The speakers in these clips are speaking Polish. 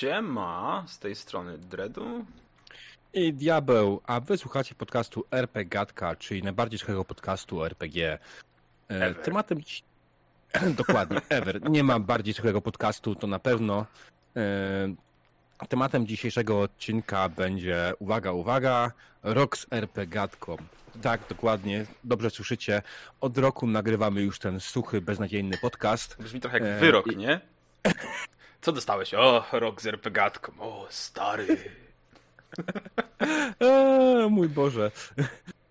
Siema z tej strony Dredu. I Diabeł, a wy słuchacie podcastu RPGatka, czyli najbardziej słuchanego podcastu RPG. E, Ever. Tematem dziś... Dokładnie, ever. Nie ma bardziej słuchanego podcastu, to na pewno. E, Tematem dzisiejszego odcinka będzie, uwaga, uwaga, rok z RPGatką. Tak, dokładnie, dobrze słyszycie. Od roku nagrywamy już ten suchy, beznadziejny podcast. Brzmi trochę jak E, wyrok, nie? Co dostałeś? O, rok z RPGatką. O, stary. Eee, mój Boże.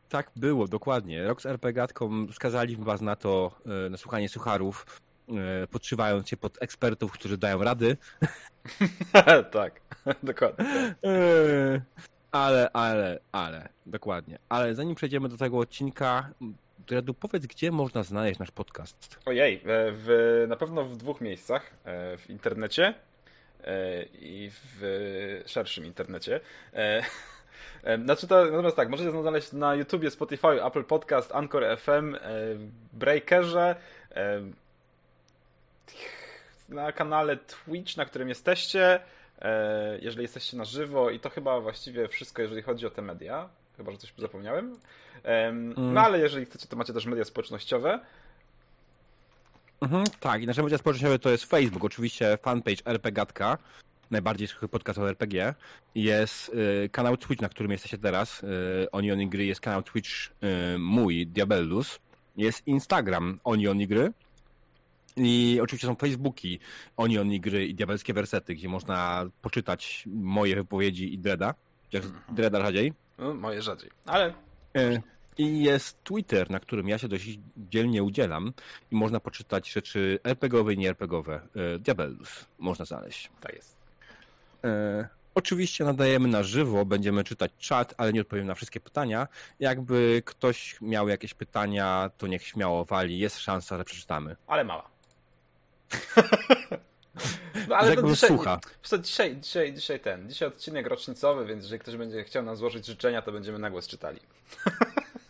Tak było, dokładnie. Rok z RPGatką skazaliśmy was na to, e, na słuchanie sucharów, e, podszywając się pod ekspertów, którzy dają rady. tak, dokładnie. Eee, Ale, ale, ale, dokładnie. Ale zanim przejdziemy do tego odcinka, Dredu, powiedz, gdzie można znaleźć nasz podcast? Ojej, w, na pewno w dwóch miejscach. E, W internecie e, i w szerszym internecie. E, Znaczy to, natomiast tak, możecie znaleźć na YouTubie, Spotify, Apple Podcast, Anchor FM, Breakerze, na kanale Twitch, na którym jesteście, jeżeli jesteście na żywo i to chyba właściwie wszystko, jeżeli chodzi o te media. Chyba, że coś zapomniałem. Em, No ale jeżeli chcecie, to macie też media społecznościowe. Mhm, tak, i nasze media społecznościowe to jest Facebook, oczywiście fanpage RPGatka, najbardziej suchy podcast o RPG. Jest y, kanał Twitch, na którym jesteście teraz, y, Oniony Gry, jest kanał Twitch y, mój, Diabellus. Jest Instagram Oniony Gry. I oczywiście są Facebooki Oniony Gry i Diabelskie Wersety, gdzie można poczytać moje wypowiedzi i Dreda. Chociaż Dreda rzadziej. No, moje rzadziej. Ale E, I jest Twitter, na którym ja się dość dzielnie udzielam i można poczytać rzeczy RPGowe i nie RPGowe. E, Diabellus można znaleźć. tak jest. E, Oczywiście nadajemy na żywo, będziemy czytać czat, ale nie odpowiem na wszystkie pytania. Jakby ktoś miał jakieś pytania, to niech śmiało wali, jest szansa, że przeczytamy. Ale mała. No Ale to Jakby słucha. dzisiaj, dzisiaj, dzisiaj ten, dzisiaj odcinek rocznicowy, więc jeżeli ktoś będzie chciał nam złożyć życzenia, to będziemy na głos czytali.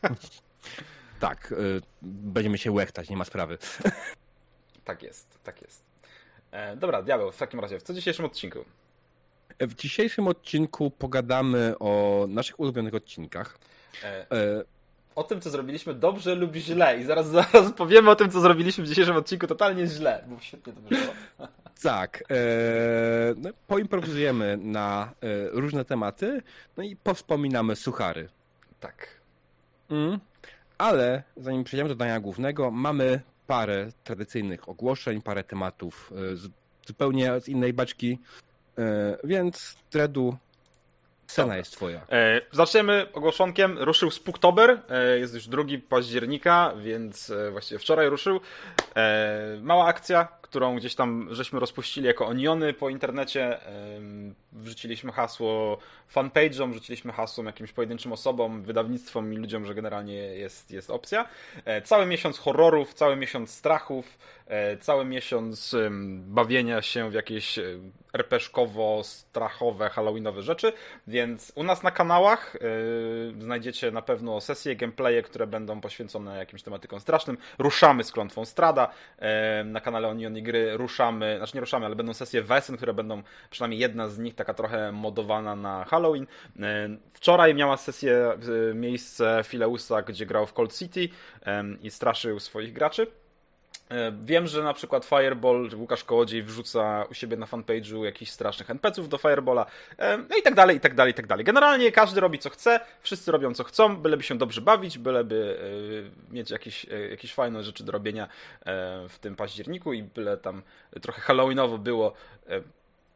Tak, e, będziemy się łechtać, nie ma sprawy. Tak jest, tak jest. E, dobra, diabeł, w takim razie, w co dzisiejszym odcinku? W dzisiejszym odcinku pogadamy o naszych ulubionych odcinkach. E, E, o tym, co zrobiliśmy dobrze lub źle i zaraz, zaraz powiemy o tym, co zrobiliśmy w dzisiejszym odcinku totalnie źle, bo świetnie to wyszło. Tak, e, no, poimprowizujemy na e, różne tematy, no i powspominamy suchary. Tak. Mm. Ale zanim przejdziemy do dania głównego, mamy parę tradycyjnych ogłoszeń, parę tematów e, z, zupełnie z innej baczki, e, więc Dredu, scena Dobra. jest twoja. E, zaczniemy ogłoszonkiem. Ruszył Spooktober. E, jest już 2 października, więc e, właściwie wczoraj ruszył. E, mała akcja, którą gdzieś tam żeśmy rozpuścili jako oniony po internecie. Wrzuciliśmy hasło fanpage'om, wrzuciliśmy hasło jakimś pojedynczym osobom, wydawnictwom i ludziom, że generalnie jest, jest opcja. E, cały miesiąc horrorów, cały miesiąc strachów, e, cały miesiąc bawienia się w jakieś e, RPG-kowo-strachowe, halloweenowe rzeczy. Więc u nas na kanałach znajdziecie na pewno sesje, gameplaye, które będą poświęcone jakimś tematykom strasznym. Ruszamy z klątwą Strada. Na kanale Onion Gry ruszamy, znaczy nie ruszamy, ale będą sesje Wesen, które będą przynajmniej jedna z nich taka trochę modowana na Halloween. Yy, wczoraj miała sesję yy, miejsce Fileusa, gdzie grał w Cold City yy, i straszył swoich graczy. E, Wiem, że na przykład Fireball, Łukasz Kołodziej wrzuca u siebie na fanpage'u jakichś strasznych NPC-ów do Firebola, e, no i tak dalej, i tak dalej, i tak dalej. Generalnie każdy robi co chce, wszyscy robią co chcą, byleby się dobrze bawić, byleby e, mieć jakieś, jakieś fajne rzeczy do robienia w tym październiku i byle tam trochę halloweenowo było.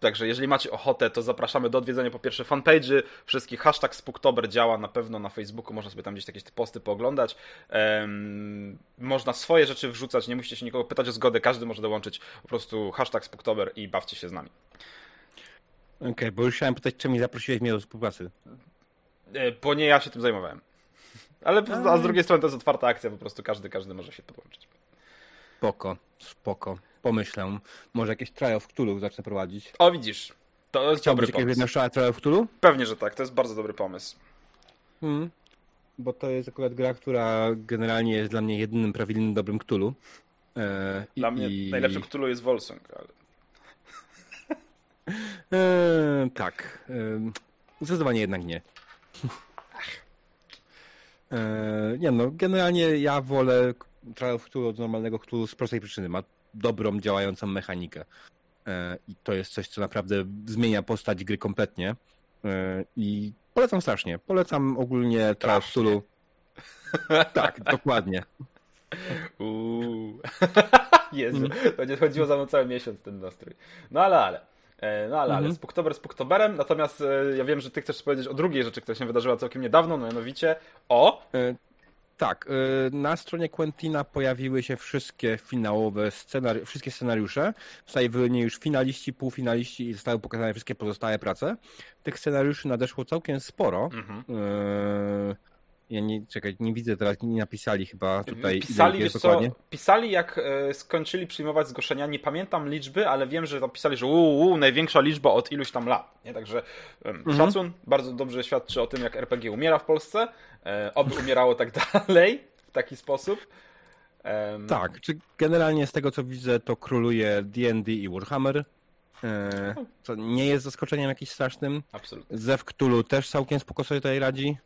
Także jeżeli macie ochotę, to zapraszamy do odwiedzenia po pierwsze fanpage'y wszystkich. Hashtag Spooktober działa na pewno na Facebooku, można sobie tam gdzieś jakieś posty pooglądać. Em, można swoje rzeczy wrzucać, nie musicie się nikogo pytać o zgodę, każdy może dołączyć po prostu hashtag Spooktober i bawcie się z nami. Okej, bo już chciałem pytać, czemu nie zaprosiłeś mnie do współpracy. E, Bo nie ja się tym zajmowałem. Ale a z drugiej strony to jest otwarta akcja, po prostu każdy, każdy może się podłączyć. Spoko, spoko. Pomyślę, może jakieś trial w Cthulhu zacznę prowadzić. O, widzisz, to jest Chciałbyś dobry jakieś pomysł. jedno trial w Cthulhu? Pewnie, że tak, to jest bardzo dobry pomysł. Mm. Bo to jest akurat gra, która generalnie jest dla mnie jedynym prawidłowym dobrym Cthulhu. E, i- Dla mnie i- najlepszy Cthulhu jest Volsung, ale... Eee, tak. Eee, zdecydowanie jednak nie. Eee, nie no, generalnie ja wolę Trial of Cthulhu od normalnego Cthulhu z prostej przyczyny. Ma dobrą, działającą mechanikę. Eee, I to jest coś, co naprawdę zmienia postać gry kompletnie. Eee, I polecam strasznie. Polecam ogólnie Cthulhu. tak, dokładnie. Uuu. Jezu, będzie chodziło za mną cały miesiąc ten nastrój. No ale, ale. E, no ale, mhm. ale Spooktober z Spooktoberem, natomiast e, ja wiem, że ty chcesz powiedzieć o drugiej rzeczy, która się wydarzyła całkiem niedawno, no mianowicie o... Tak, na stronie Quentina pojawiły się wszystkie finałowe scenariusze, wszystkie scenariusze. Zostali wyłonieni już finaliści, półfinaliści i zostały pokazane wszystkie pozostałe prace. Tych scenariuszy nadeszło całkiem sporo. Mhm. Ja nie, czekaj, nie widzę teraz, nie napisali chyba tutaj. Pisali, wiesz co, pisali jak e, skończyli przyjmować zgłoszenia, nie pamiętam liczby, ale wiem, że napisali, że uu, największa liczba od iluś tam lat. Nie? Także mhm. szacun, bardzo dobrze świadczy o tym, jak RPG umiera w Polsce, e, oby umierało tak dalej, w taki sposób. Um... Tak, czy generalnie z tego co widzę, to króluje D&D i Warhammer. E, co nie jest zaskoczeniem jakimś strasznym. Absolutnie. Zew Cthulhu też całkiem spoko sobie tutaj radzi.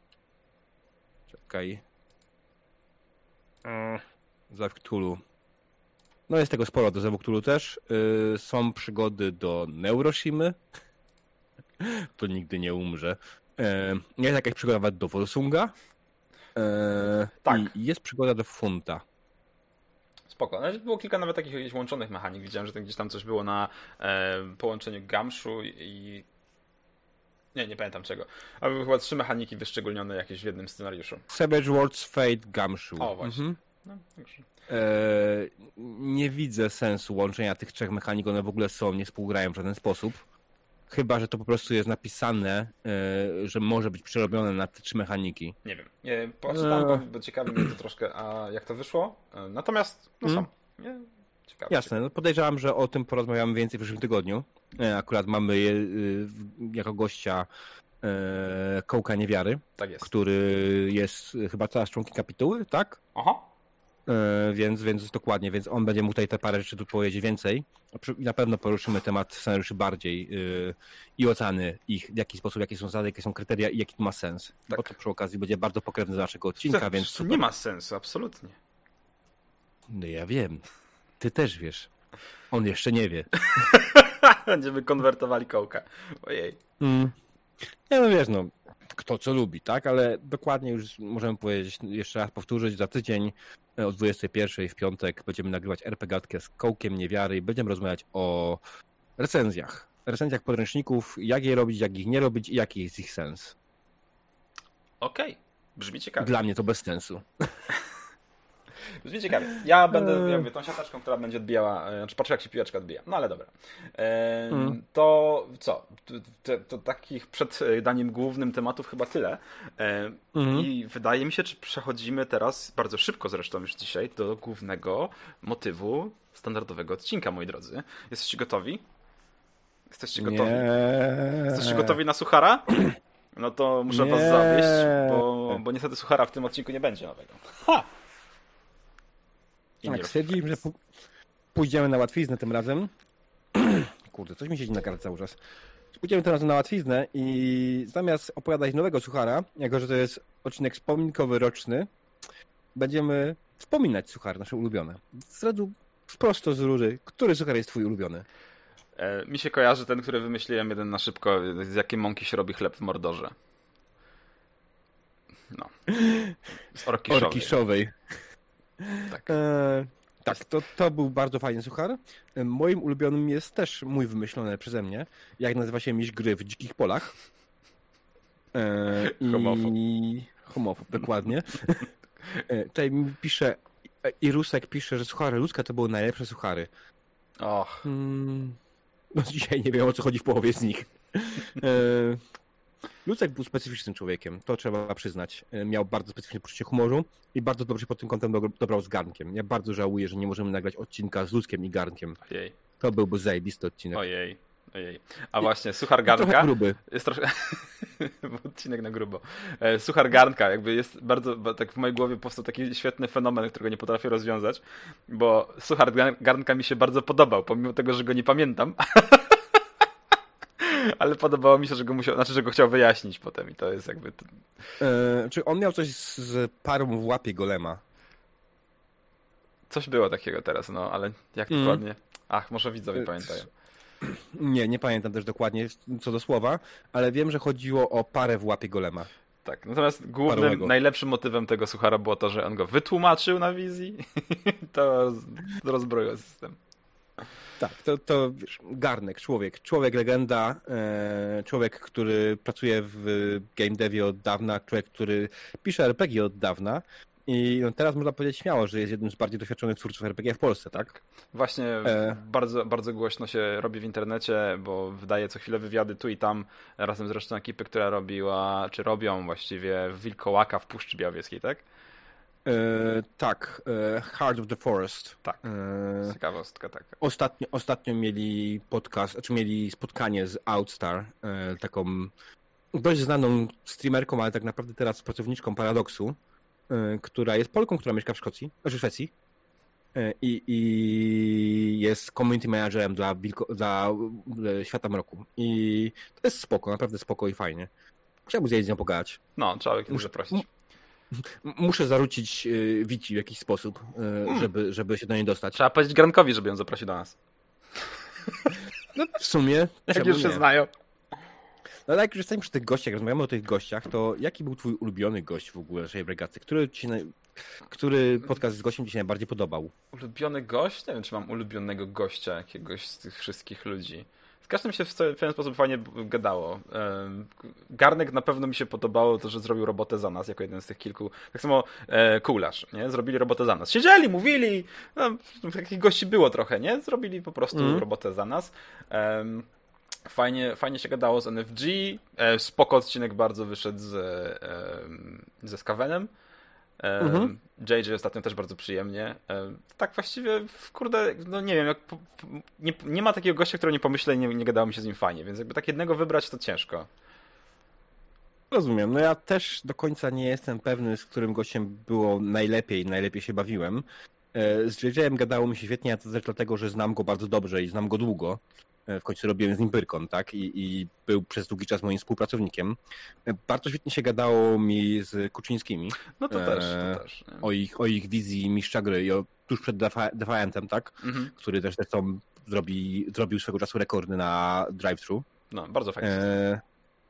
Czekaj. Zew Cthulhu. No jest tego sporo do Zewu Cthulhu też. Yy, są przygody do Neuroshimy. to nigdy nie umrze. Yy, jest jakaś przygoda do Volsunga. Yy, tak. I jest przygoda do Funta. Spoko. No, było kilka nawet takich łączonych mechanik. Widziałem, że tam gdzieś tam coś było na e, połączeniu Gamszu i nie, nie pamiętam czego. Ale były chyba trzy mechaniki wyszczególnione jakieś w jednym scenariuszu. Savage Worlds Fate Gumshoe. O, właśnie. Mhm. No, eee, nie widzę sensu łączenia tych trzech mechanik, one w ogóle są, nie współgrają w żaden sposób. Chyba, że to po prostu jest napisane, e, że może być przerobione na te trzy mechaniki. Nie wiem. Nie, poczytam, eee. bo ciekawi mnie to troszkę, a jak to wyszło. E, natomiast, no mm. są. Nie? Ciekawe. Jasne, no podejrzewam, że o tym porozmawiamy więcej w przyszłym tygodniu. E, akurat mamy y, jako gościa e, Kołka Niewiary, tak jest. który jest chyba teraz członkiem kapituły, tak? Aha. E, więc, więc dokładnie, więc on będzie mógł tutaj te parę rzeczy tu powiedzieć więcej. Na pewno poruszymy temat scenariuszy bardziej i oceny ich, w jaki sposób, jakie są zasady, jakie są kryteria i jaki to ma sens. Tak. Bo to przy okazji będzie bardzo pokrewne do naszego odcinka, więc... To nie ma sensu, absolutnie. No ja wiem. Ty też wiesz. On jeszcze nie wie. Będziemy konwertowali kołka. Ojej. Mm. Nie no wiesz, no, kto co lubi, tak? Ale dokładnie już możemy powiedzieć, jeszcze raz powtórzyć, za tydzień e, o 21 w piątek będziemy nagrywać RPGatkę z kołkiem niewiary i będziemy rozmawiać o recenzjach. Recenzjach podręczników, jak je robić, jak ich nie robić i jaki jest ich sens. Okej, okay. brzmi ciekawie. Dla mnie to bez sensu. Brzmi ciekawie. Ja będę eee. jakby tą siateczką, która będzie odbijała, e, znaczy patrzę jak się piłeczka odbija. No ale dobra. E, mm. To co? To, to, takich przed daniem głównym tematów chyba tyle. E, mm. I wydaje mi się, czy przechodzimy teraz, bardzo szybko zresztą już dzisiaj, do głównego motywu standardowego odcinka, moi drodzy. Jesteście gotowi? Jesteście gotowi? Nie. Jesteście gotowi na suchara? No to muszę nie. was zawieść, bo, bo niestety suchara w tym odcinku nie będzie nowego. Ha! Tak, stwierdziliśmy, że pójdziemy na łatwiznę tym razem. Kurde, coś mi siedzi na kartce cały czas. Pójdziemy tym razem na łatwiznę i zamiast opowiadać nowego suchara, jako że to jest odcinek wspominkowy roczny, będziemy wspominać suchar nasze ulubione. Zresztą prosto z rury, który suchar jest twój ulubiony? E, mi się kojarzy ten, który wymyśliłem jeden na szybko, z jakiej mąki się robi chleb w Mordorze. No. Z orkiszowej. orkiszowej. Tak. E, tak, to, to był bardzo fajny suchar. Moim ulubionym jest też mój wymyślony przeze mnie, jak nazywa się miś gry w dzikich polach. E, homofob. I... Homofob, dokładnie. e, tutaj mi pisze, e, i Rusek pisze, że suchary ludzka to były najlepsze suchary. Och. Hmm, no dzisiaj nie wiem o co chodzi w połowie z nich. E, Lucek był specyficznym człowiekiem, to trzeba przyznać. E, miał bardzo specyficzne poczucie humoru i bardzo dobrze pod tym kątem dobrał z garnkiem. Ja bardzo żałuję, że nie możemy nagrać odcinka z Luckiem i garnkiem. Ojej. To byłby zajebisty odcinek. Ojej. Ojej. A właśnie, suchar garnka. Trochę gruby. Jest troszkę. odcinek na grubo. E, suchar garnka, jakby jest bardzo. Tak w mojej głowie powstał taki świetny fenomen, którego nie potrafię rozwiązać, bo suchar garnka mi się bardzo podobał, pomimo tego, że go nie pamiętam. Ale podobało mi się, że go musiał, znaczy, że go chciał wyjaśnić potem i to jest jakby... E, czy on miał coś z, z parą w łapie golema? Coś było takiego teraz, no, ale jak Mm. dokładnie? Ach, może widzowie E, pamiętają. Nie, nie pamiętam też dokładnie co do słowa, ale wiem, że chodziło o parę w łapie golema. Tak, natomiast głównym, Parłego. najlepszym motywem tego suchara było to, że on go wytłumaczył na wizji. to roz, rozbroiło system. Tak, to, to wiesz, garnek, człowiek, człowiek legenda, e, człowiek, który pracuje w game devie od dawna, człowiek, który pisze RPG od dawna i no, teraz można powiedzieć śmiało, że jest jednym z bardziej doświadczonych twórców RPG w Polsce, tak? Właśnie E. bardzo, bardzo głośno się robi w internecie, bo wydaje co chwilę wywiady tu i tam, razem z resztą ekipy, która robiła, czy robią właściwie Wilkołaka w Puszczy Białowieskiej, tak? E, tak, e, Heart of the Forest. Tak. E, Ciekawostka taka. Ostatnio, ostatnio mieli podcast, znaczy mieli spotkanie z Outstar, e, taką dość znaną streamerką, ale tak naprawdę teraz pracowniczką Paradoksu, e, która jest Polką, która mieszka w Szkocji, znaczy w Szwecji e, i, i jest community managerem dla, Wilko, dla Świata Mroku. I to jest spoko, naprawdę spoko i fajnie. Chciałbym zjeść z nią pogadać. No, trzeba kiedyś zaprosić. Muszę zarzucić e, Wici w jakiś sposób, e, żeby, żeby się do niej dostać. Trzeba powiedzieć Grankowi, żeby ją zaprosił do nas. No w sumie. Jak już się nie? znają. No ale jak już jesteśmy przy tych gościach, rozmawiamy o tych gościach, to jaki był twój ulubiony gość w ogóle naszej bregaty? Który, ci się naj... Który podcast z gościem ci się najbardziej podobał? Ulubiony gość? Nie wiem, czy mam ulubionego gościa jakiegoś z tych wszystkich ludzi. Z każdym się w pewien sposób fajnie gadało. Garnek na pewno mi się podobało to, że zrobił robotę za nas, jako jeden z tych kilku. Tak samo e, Kulasz, nie? Zrobili robotę za nas. Siedzieli, mówili, no, takich gości było trochę, nie? Zrobili po prostu Mhm. robotę za nas. Fajnie, fajnie się gadało z NFG. E, spoko odcinek bardzo wyszedł z, em, ze Skavenem. Mhm. JJ ostatnio też bardzo przyjemnie. Em, Tak właściwie, kurde, no nie wiem, po, po, nie, nie ma takiego gościa, którego nie pomyślę i nie, nie gadało mi się z nim fajnie, więc jakby tak jednego wybrać to ciężko. Rozumiem. No ja też do końca nie jestem pewny, z którym gościem było najlepiej, najlepiej się bawiłem. E, Z JJ-em gadało mi się świetnie, a to też dlatego, że znam go bardzo dobrze i znam go długo. E, W końcu robiłem z nim Pyrkon, tak? I, I był przez długi czas moim współpracownikiem. E, Bardzo świetnie się gadało mi z Kuczyńskimi. No to też, to też. Nie? o ich, o ich wizji mistrza gry i o, tuż przed Defi- Defiantem, tak? Mhm. Który też zresztą zrobi, zrobił swego czasu rekordy na drive-thru. No, bardzo fajnie. E,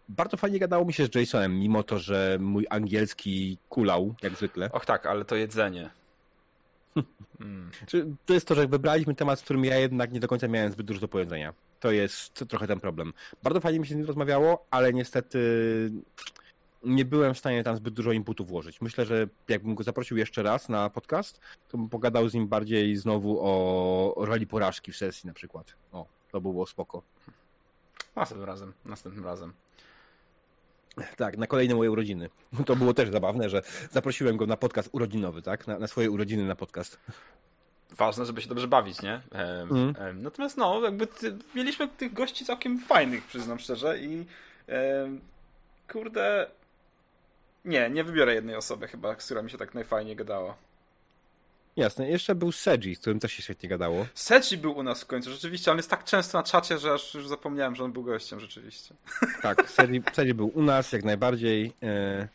bardzo fajnie gadało mi się z Jasonem, mimo to, że mój angielski kulał, jak zwykle. Och tak, ale to jedzenie. Mm. Czy to jest to, że wybraliśmy temat, z którym ja jednak nie do końca miałem zbyt dużo do powiedzenia. To jest trochę ten problem. Bardzo fajnie mi się z nim rozmawiało, ale niestety nie byłem w stanie tam zbyt dużo inputu włożyć. Myślę, że jakbym go zaprosił jeszcze raz na podcast, to bym pogadał z nim bardziej znowu o, roli porażki w sesji na przykład. O, to by było spoko. Następnym razem, następnym razem. Tak, na kolejne moje urodziny. To było też zabawne, że zaprosiłem go na podcast urodzinowy, tak? Na, na swoje urodziny na podcast. Ważne, żeby się dobrze bawić, nie? Em, natomiast no, jakby ty, mieliśmy tych gości całkiem fajnych, przyznam szczerze i em, kurde nie, nie wybiorę jednej osoby chyba, z którą mi się tak najfajniej gadało. Jasne, jeszcze był Seji, z którym też się świetnie gadało. Seji był u nas w końcu, rzeczywiście, on jest tak często na czacie, że aż już zapomniałem, że on był gościem, rzeczywiście. Tak, Seji, Seji był u nas jak najbardziej. E,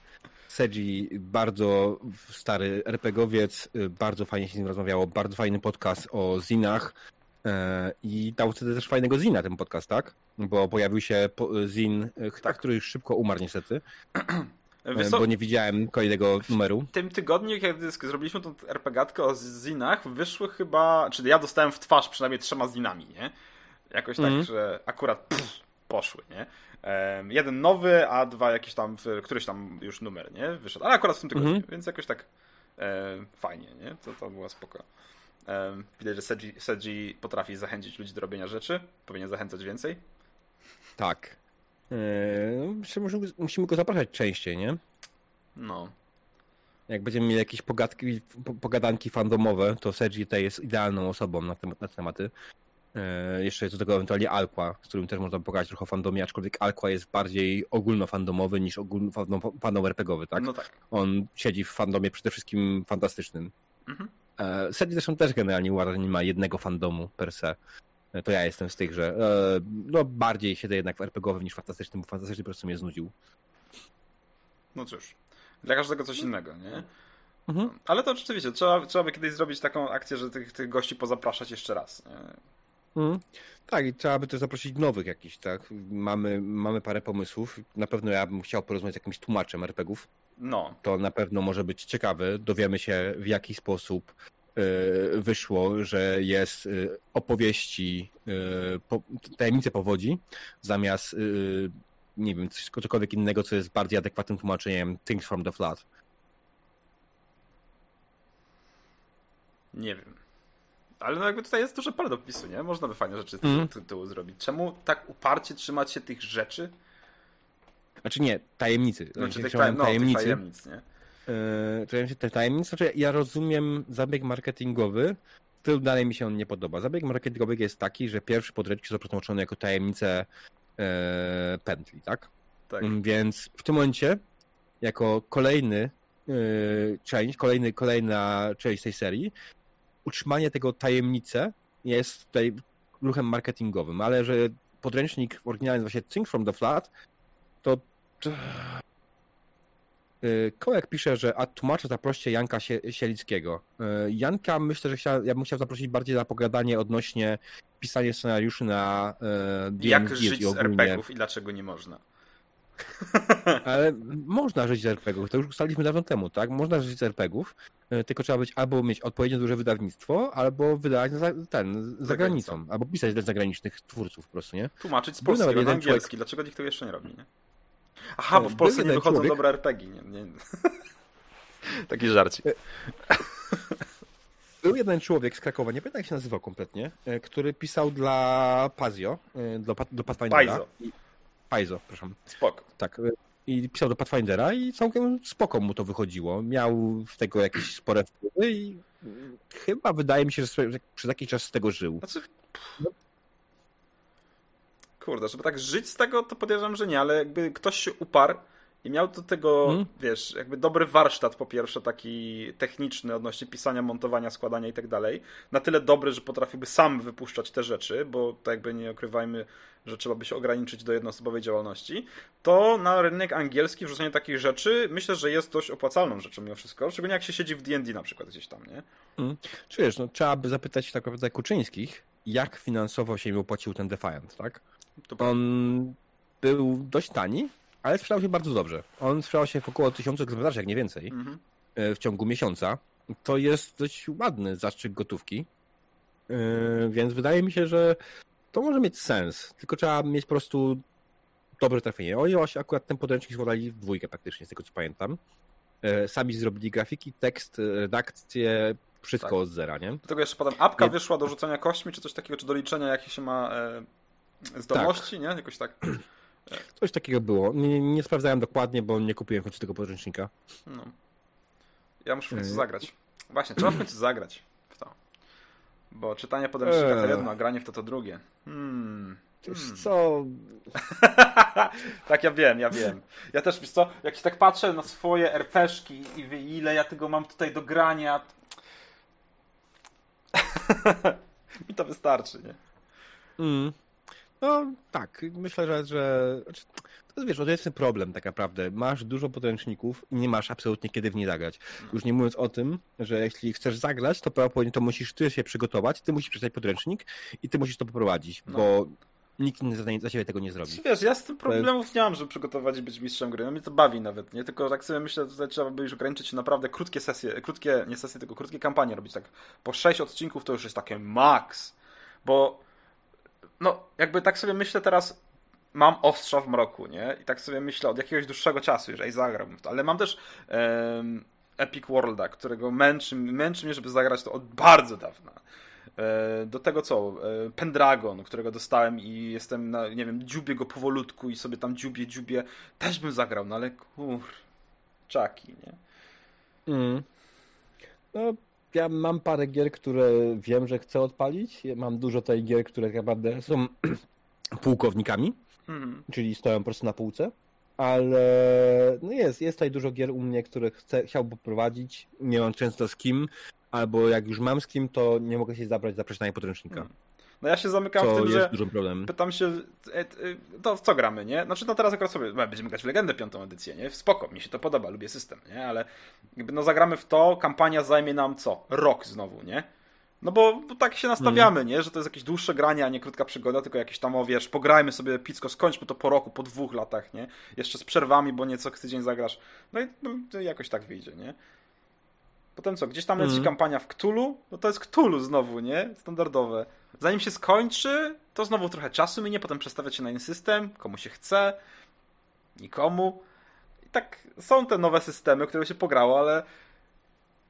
Seji bardzo stary RPGowiec, e, bardzo fajnie się z nim rozmawiało, bardzo fajny podcast o zinach e, i dał wtedy też fajnego zina ten podcast, tak? Bo pojawił się zin, e, Tak. który już szybko umarł niestety, e, Wiesz co, bo nie widziałem kolejnego numeru. w tym tygodniu, kiedy zrobiliśmy tą RPGatkę o zinach, wyszły chyba, czyli ja dostałem w twarz przynajmniej trzema zinami, nie? Jakoś tak, Mhm. że akurat pff, poszły, nie? Jeden nowy, a dwa jakiś tam, któryś tam już numer, nie? Wyszedł, ale akurat w tym tygodniu, Mhm. więc jakoś tak em, fajnie, nie? To, to było spoko. Widać, że Seji, Seji potrafi zachęcić ludzi do robienia rzeczy, powinien zachęcać więcej. Tak. E, no, musimy, musimy go zapraszać częściej, nie? No, Jak będziemy mieli jakieś pogadki, po- pogadanki fandomowe, to Sergi tutaj jest idealną osobą na, temat, na te tematy. E, jeszcze jest do tego ewentualnie Alqua, z którym też można pogadać trochę fandomie, aczkolwiek Alqua jest bardziej ogólnofandomowy niż ogólno fandom, fandom RPGowy, tak? no tak. On siedzi w fandomie przede wszystkim fantastycznym. Mhm. E, Sergi zresztą też generalnie uważa, że nie ma jednego fandomu per se. to ja jestem z tych, że e, no, bardziej siedzę jednak w RPGowym niż fantastycznym, bo fantastyczny po prostu mnie znudził. No cóż, dla każdego coś innego, nie? Mhm. Ale to rzeczywiście, trzeba, trzeba by kiedyś zrobić taką akcję, że tych, tych gości pozapraszać jeszcze raz. Mhm. Tak, i trzeba by też zaprosić nowych jakichś, tak? Mamy, mamy parę pomysłów. Na pewno ja bym chciał porozmawiać z jakimś tłumaczem RPGów. No. To na pewno może być ciekawe. Dowiemy się, w jaki sposób y, wyszło, że jest y, opowieści, y, po, tajemnice powodzi, zamiast nie wiem, coś, cokolwiek innego, co jest bardziej adekwatnym tłumaczeniem Things from the Flood. Nie wiem. Ale no jakby tutaj jest dużo pole do popisu, nie? Można by fajne rzeczy z tego mm. tytułu zrobić. Czemu tak uparcie trzymać się tych rzeczy? Znaczy nie, tajemnicy. Znaczy tych, tajem, no, tajemnicy. Tych tajemnic, nie? Yy, te tajemnic, znaczy ja rozumiem zabieg marketingowy, który dalej mi się on nie podoba. Zabieg marketingowy jest taki, że pierwszy podręcznik jest przetłumaczony jako tajemnice e, pętli, tak? Tak. Mm, więc w tym momencie, jako kolejny e, część, kolejny, kolejna część tej serii, utrzymanie tego tajemnicy jest tutaj ruchem marketingowym, ale że podręcznik oryginalny nazywa się Things from the Flat, to y, Kołek pisze, że a tłumaczę zaproście Janka Sielickiego. Y, Janka myślę, że chciał, ja bym chciał zaprosić bardziej na pogadanie odnośnie pisania scenariuszy na uh, Jak żyć z RPGów i dlaczego nie można. Ale można żyć z RPGów, to już ustaliliśmy dawno temu, tak? Można żyć z RPGów, e, tylko trzeba być albo mieć odpowiednio duże wydawnictwo, albo wydawać za, ten, za, za granicą, granicą, albo pisać dla zagranicznych twórców po prostu, nie? Tłumaczyć z polskiego na angielski, człowiek... dlaczego nikt to jeszcze nie robi, nie? Aha, bo w Polsce nie wychodzą człowiek... dobre RPG, nie? nie. Taki żarcik. E, był jeden człowiek z Krakowa, nie pamiętam jak się nazywał kompletnie, e, który pisał dla Pazio, do, do Pathfindera. Paizo. Paizo, proszę. Spoko. Tak. I pisał do Pathfindera i całkiem spoko mu to wychodziło. Miał z tego jakieś spore wpływy i chyba wydaje mi się, że przez jakiś czas z tego żył. Znaczy... No. Kurde, żeby tak żyć z tego, to podejrzewam, że nie, ale jakby ktoś się uparł i miał do tego, hmm? wiesz, jakby dobry warsztat po pierwsze, taki techniczny odnośnie pisania, montowania, składania i tak dalej. Na tyle dobry, że potrafiłby sam wypuszczać te rzeczy, bo tak jakby nie okrywajmy, że trzeba by się ograniczyć do jednoosobowej działalności. To na rynek angielski wrzucenie takich rzeczy myślę, że jest dość opłacalną rzeczą mimo wszystko. Szczególnie jak się siedzi w D&D na przykład gdzieś tam, nie? Hmm. Czujesz, no trzeba by zapytać tak naprawdę Kuczyńskich, jak finansowo się im opłacił ten Defiant, tak? To On był dość tani, ale sprzedał się bardzo dobrze. On sprzedał się w około 1000 egzemplarzy, jak nie więcej, mhm. E, w ciągu miesiąca. To jest dość ładny zastrzyk gotówki. E, więc wydaje mi się, że to może mieć sens. Tylko trzeba mieć po prostu dobre trafienie. Oni właśnie akurat ten podręcznik składali w dwójkę praktycznie, z tego co pamiętam. E, sami zrobili grafiki, tekst, redakcję, wszystko tak. od zera, nie? Do tego jeszcze potem apka wyszła do rzucania kośćmi, czy coś takiego, czy do liczenia, jakie się ma zdolności, tak. nie? Jakoś tak. Coś takiego było. Nie, nie sprawdzałem dokładnie, bo nie kupiłem końcu tego podręcznika. No. Ja muszę w końcu zagrać. Właśnie, trzeba w końcu zagrać w to. Bo czytanie podręcznika to jedno, a granie w to to drugie. Hmm. hmm. co? tak, ja wiem, ja wiem. Ja też, wiesz co, jak się tak patrzę na swoje RPszki i wie, ile ja tego mam tutaj do grania, mi to wystarczy, nie? Mm. No tak, myślę, że, że znaczy, to jest, wiesz, to jest problem tak naprawdę. Masz dużo podręczników i nie masz absolutnie kiedy w nie zagrać. Już nie mówiąc o tym, że jeśli chcesz zagrać, to prawdopodobnie to musisz ty się przygotować, ty musisz przeczytać podręcznik i ty musisz to poprowadzić, no. bo nikt inny za, za ciebie tego nie zrobi. Wiesz, ja z tym problemów nie mam, żeby przygotować i być mistrzem gry. No mnie to bawi nawet, nie? Tylko tak sobie myślę, że tutaj trzeba by już ograniczyć naprawdę krótkie sesje, krótkie, nie sesje, tylko krótkie kampanie robić tak. Po sześć odcinków to już jest takie max. Bo no, jakby tak sobie myślę teraz, mam ostrza w mroku, nie? I tak sobie myślę od jakiegoś dłuższego czasu, jeżeli zagram w to. Ale mam też um, Epic Worlda, którego męczy, męczy mnie, żeby zagrać to od bardzo dawna. E, do tego co? E, Pendragon, którego dostałem i jestem na, nie wiem, dziubię go powolutku i sobie tam dziubię, dziubię. Też bym zagrał, no ale kur... Czaki, nie? Mm. No, ja mam parę gier, które wiem, że chcę odpalić. Mam dużo tej gier, które tak naprawdę są pułkownikami, mhm. czyli stoją po prostu na półce. Ale no jest, jest tutaj dużo gier u mnie, które chcę, chciałbym poprowadzić. Nie mam często z kim, albo jak już mam z kim, to nie mogę się zabrać za przeczytanie podręcznika. Mhm. No ja się zamykam Co w tym, jest że dużym problemem. pytam się, e, e, to w co gramy, nie? Znaczy no teraz akurat sobie, no, będziemy grać w Legendę piątą edycję, nie? Spoko, mi się to podoba, lubię system, nie? Ale jakby no zagramy w to, kampania zajmie nam co? Rok znowu, nie? No bo, bo tak się nastawiamy, Mhm. nie? Że to jest jakieś dłuższe granie, a nie krótka przygoda, tylko jakieś tam, o wiesz, pograjmy sobie picko, skończmy to po roku, po dwóch latach, nie? Jeszcze z przerwami, bo nie co tydzień zagrasz. No i no, to jakoś tak wyjdzie, nie? Potem co, gdzieś tam leci Mhm. kampania w Cthulhu, no to jest Cthulhu znowu, nie? Standardowe. Zanim się skończy, to znowu trochę czasu minie, potem przestawiać się na inny system, komu się chce, nikomu. I tak są te nowe systemy, które się pograło, ale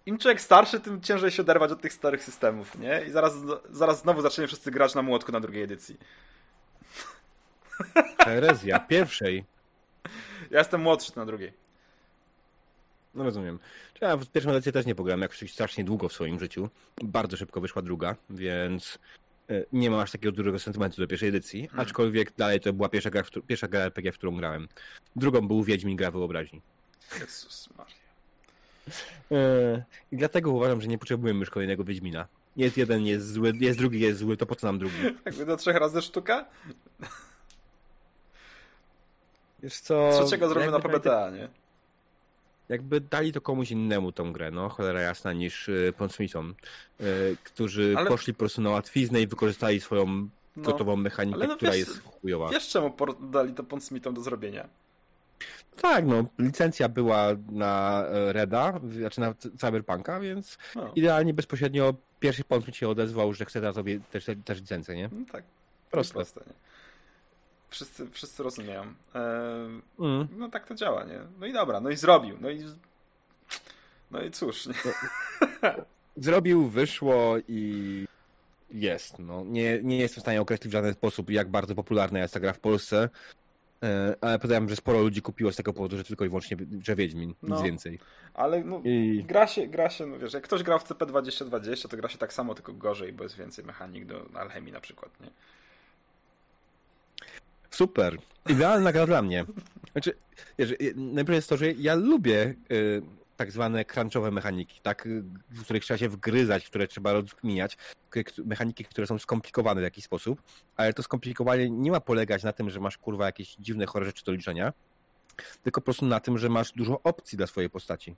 im człowiek starszy, tym ciężej się oderwać od tych starych systemów, nie? I zaraz, zaraz znowu zaczniemy wszyscy grać na młotku na drugiej edycji. Herezja, pierwszej. Ja jestem młodszy na drugiej. No rozumiem. Ja w pierwszą edycję też nie pograłem jakoś strasznie długo w swoim życiu. Bardzo szybko wyszła druga, więc nie mam aż takiego dużego sentymentu do pierwszej edycji, Hmm. aczkolwiek dalej to była pierwsza gra, w pierwsza gra RPG, w którą grałem. Drugą był Wiedźmin gra wyobraźni. Jezus Maria. E, I dlatego uważam, że nie potrzebujemy już kolejnego Wiedźmina. Jest jeden, jest zły, jest drugi, jest zły, to po co nam drugi? Jakby do trzech razy sztuka? Wiesz co... Trzeciego zrobimy na PBTA, nie? Jakby dali to komuś innemu tą grę, no cholera jasna, niż y, Pondsmithom, y, którzy Ale- poszli po prostu na łatwiznę i wykorzystali swoją No. gotową mechanikę, no która wiesz- jest chujowa. Wiesz czemu dali to Pondsmithom do zrobienia? Tak, no, licencja była na e, Reda, znaczy na Cyberpunka, więc No, idealnie bezpośrednio pierwszy Pondsmith się odezwał, że chce teraz sobie też, też licencję, nie? no tak. Proste. Proste nie? Wszyscy, wszyscy rozumieją. Ehm, Mm. no tak to działa, nie? No i dobra, no i zrobił. No i, no i cóż, nie? Zrobił, wyszło i jest. No. Nie, nie jestem w stanie określić w żaden sposób, jak bardzo popularna jest ta gra w Polsce, e, ale podałem, że sporo ludzi kupiło z tego powodu, że tylko i wyłącznie, że Wiedźmin, nic No. więcej. Ale no, I gra się, gra się, no wiesz, jak ktoś grał w CP2020, to gra się tak samo, tylko gorzej, bo jest więcej mechanik do alchemii na przykład, nie? Super. Idealna gra dla mnie. Znaczy, wiesz, najpierw jest to, że ja lubię y, tak zwane crunchowe mechaniki, tak, y, w których trzeba się wgryzać, które trzeba rozkminiać, mechaniki, które są skomplikowane w jakiś sposób, ale to skomplikowanie nie ma polegać na tym, że masz kurwa jakieś dziwne, chore rzeczy do liczenia, tylko po prostu na tym, że masz dużo opcji dla swojej postaci.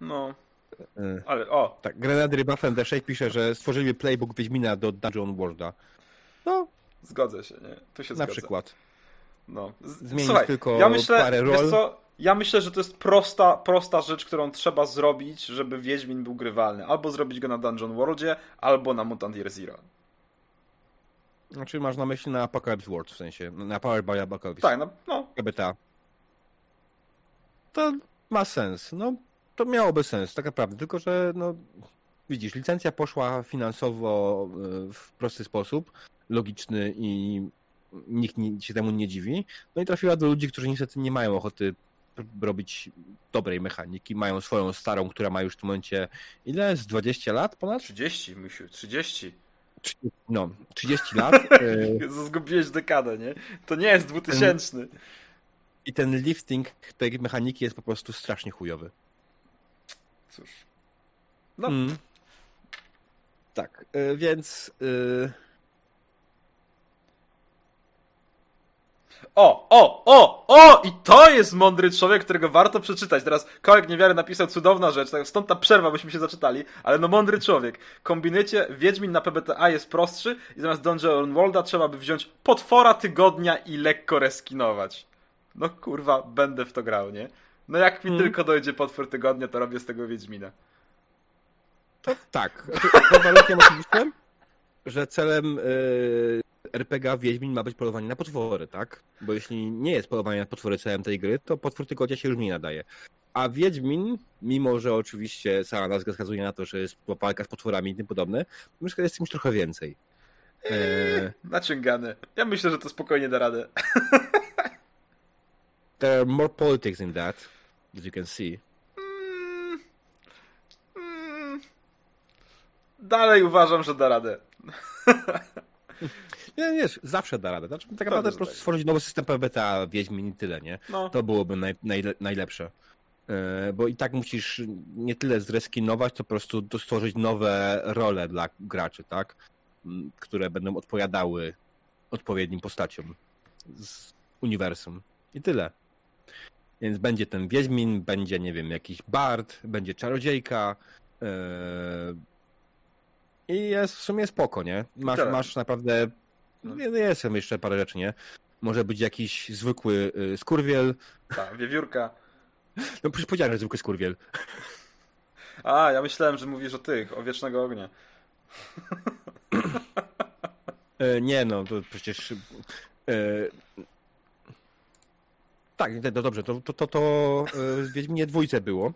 No, Y, ale o, Tak, Grenady Rebuffem D6 pisze, że stworzyli playbook Wiedźmina do Dungeon Worlda. No, zgodzę się, nie? Tu się na zgodzę. przykład. No. Zmienić Słuchaj, tylko ja myślę, parę ról. co, ja myślę, że to jest prosta, prosta rzecz, którą trzeba zrobić, żeby Wiedźmin był grywalny. Albo zrobić go na Dungeon Worldzie, albo na Mutant Year Zero. Znaczy masz na myśli na Apocalypse World, w sensie, na Powered by Apocalypse. Tak, no, no KBTA. To ma sens. No, to miałoby sens, tak naprawdę. Tylko, że no, widzisz, licencja poszła finansowo y, w prosty sposób, logiczny i nikt się temu nie dziwi. No i trafiła do ludzi, którzy niestety nie mają ochoty robić dobrej mechaniki. Mają swoją starą, która ma już w tym momencie ile? Z 20 lat ponad? 30, Mysiu, 30. No, 30 lat. Jezu, Zgubiłeś dekadę, nie? To nie jest 2000. I ten lifting tej mechaniki jest po prostu strasznie chujowy. Cóż. No, Mm. Tak, y, więc y, O, o, o, o! I to jest mądry człowiek, którego warto przeczytać. Teraz Kołek Niewiary napisał cudowna rzecz, tak stąd ta przerwa, byśmy się zaczytali, ale no mądry człowiek. Kombinujecie, Wiedźmin na PBTA jest prostszy i zamiast Dungeon Worlda trzeba by wziąć potwora tygodnia i lekko reskinować. No kurwa, będę w to grał, nie? No jak mi Mm. tylko dojdzie potwór tygodnia, to robię z tego Wiedźmina. To tak. Pod warunkiem oczywiście, że celem y, RPG Wiedźmin ma być polowanie na potwory, tak? Bo jeśli nie jest polowanie na potwory celem tej gry, to potwór tygodnia się już mniej nadaje. A Wiedźmin, mimo że oczywiście cała nazwa wskazuje na to, że jest walka z potworami i tym podobne, myślę, że jest czymś trochę więcej. E, Naciągany. Ja myślę, że to spokojnie da radę. there are more politics in that, as you can see. Mm, mm, dalej uważam, że da radę. Nie, wiesz, zawsze da radę. Znaczy, tak naprawdę po prostu tak. stworzyć nowy system PBTA, Wiedźmin i tyle, nie? No. To byłoby naj, najle, najlepsze. E, bo i tak musisz nie tyle zreskinować, to po prostu stworzyć nowe role dla graczy, tak? Które będą odpowiadały odpowiednim postaciom z uniwersum. I tyle. Więc będzie ten Wiedźmin, będzie, nie wiem, jakiś bard, będzie czarodziejka. Yy... I jest w sumie spoko, nie? Masz, tak. masz naprawdę. No. Jest jeszcze parę rzeczy, nie? Może być jakiś zwykły y, skurwiel. Tak, wiewiórka. No przecież powiedziałem, że zwykły skurwiel. A, ja myślałem, że mówisz o tych, o Wiecznego Ognia. E, nie, no to przecież... E, tak, no dobrze, to, to, to, to e, w Wiedźminie dwójce było.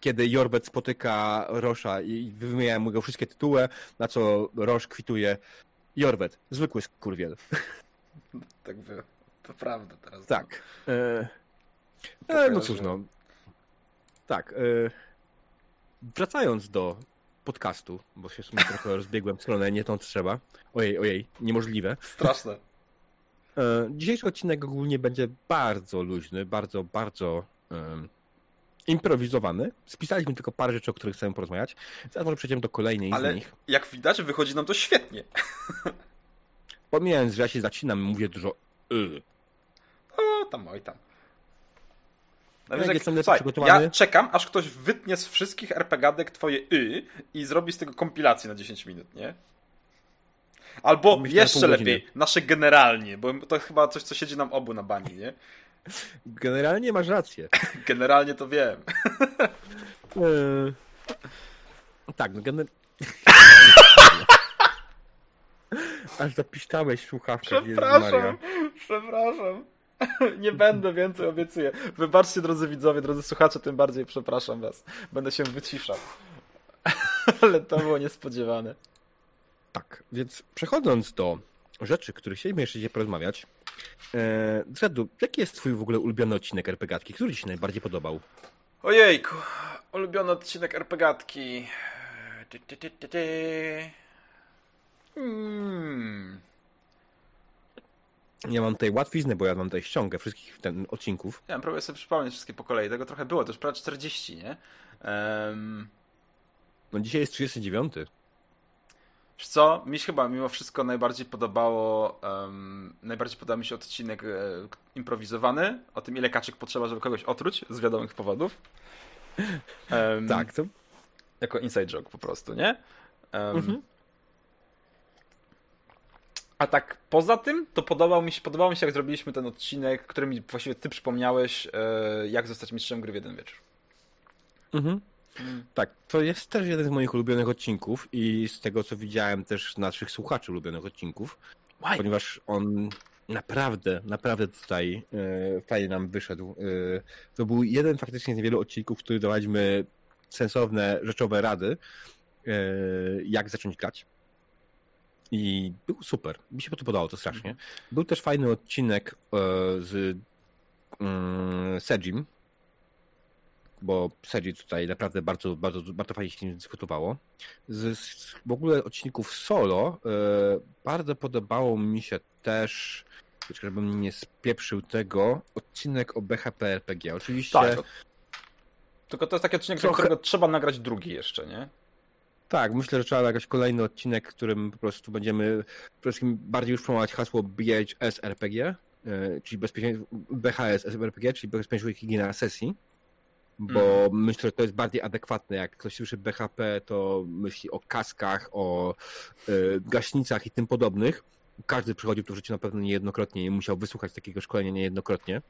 Kiedy Jorbet spotyka Rosza i wymienia mu go wszystkie tytuły, na co Rosz kwituje Jorbet, zwykły skurwiel. Tak było. To prawda teraz. Tak. E, no cóż, no. Tak. E, wracając do podcastu, bo się w sumie trochę rozbiegłem w stronę, nie tą trzeba. Ojej, ojej, niemożliwe. Straszne. E, dzisiejszy odcinek ogólnie będzie bardzo luźny, bardzo, bardzo um, improwizowany. Spisaliśmy tylko parę rzeczy, o których chcemy porozmawiać. Teraz może przejdziemy do kolejnej Ale z nich. jak widać, wychodzi nam to świetnie. Pomijając, że ja się zacinam, mówię dużo y. O, tam, oj tam. No, jak jestem lepiej przygotowany. Ja czekam, aż ktoś wytnie z wszystkich RPGadek twoje y i zrobi z tego kompilację na 10 minut, nie? Albo Myślę, jeszcze lepiej, nasze generalnie, bo to chyba coś, co siedzi nam obu na bani, nie? Generalnie masz rację. Generalnie to wiem. Eee, tak, no gener... Aż zapiszczałeś słuchawkę. Przepraszam, przepraszam. Nie będę więcej, obiecuję. Wybaczcie, drodzy widzowie, drodzy słuchacze, tym bardziej przepraszam was. Będę się wyciszał. Ale to było niespodziewane. Tak, więc przechodząc do rzeczy, których chcieliśmy jeszcze dzisiaj porozmawiać. E, Zradu, jaki jest twój w ogóle ulubiony odcinek RPGatki? Który ci się najbardziej podobał? Ojejku, ulubiony odcinek RPGatki. Hmm. Ja mam tutaj łatwiznę, bo ja mam tutaj ściągę wszystkich ten odcinków. Ja próbuję sobie przypomnieć wszystkie po kolei. Tego trochę było, to już prawie 40, nie? Um... No dzisiaj jest 39. Wiesz co, mi się chyba mimo wszystko najbardziej podobało, um, najbardziej podobał mi się odcinek e, improwizowany, o tym ile kaczek potrzeba, żeby kogoś otruć, z wiadomych powodów. Um, tak, to... Jako inside joke po prostu, nie? Um, mhm. A tak poza tym, to podobał mi się, podobało mi się, jak zrobiliśmy ten odcinek, który mi właściwie ty przypomniałeś, e, jak zostać mistrzem gry w jeden wieczór. Mhm. Mm. Tak, to jest też jeden z moich ulubionych odcinków i z tego, co widziałem też naszych słuchaczy ulubionych odcinków, Why? ponieważ on naprawdę, naprawdę tutaj e, fajnie nam wyszedł. E, to był jeden faktycznie z niewielu odcinków, w których dawaliśmy sensowne, rzeczowe rady, e, jak zacząć grać. I był super. Mi się to podobało to strasznie. Mhm. Był też fajny odcinek e, z mm, Sejim, bo Seji tutaj naprawdę bardzo, bardzo, bardzo fajnie się dyskutowało. Z, z w ogóle odcinków solo e, bardzo podobało mi się też żebym nie spieprzył tego, odcinek o BHP RPG. Oczywiście... Tak, tylko to jest taki odcinek, Trochę... którego trzeba nagrać drugi jeszcze, nie? Tak, myślę, że trzeba nagrać kolejny odcinek, w którym po prostu będziemy przede wszystkim bardziej już promować hasło BHS RPG, e, czyli bezpieczeństwo, BHS RPG, czyli bezpieczeństwo higiena sesji, bo mm. myślę, że to jest bardziej adekwatne. Jak ktoś słyszy BHP, to myśli o kaskach, o y, gaśnicach i tym podobnych. Każdy przychodził tu w życiu na pewno niejednokrotnie i musiał wysłuchać takiego szkolenia niejednokrotnie.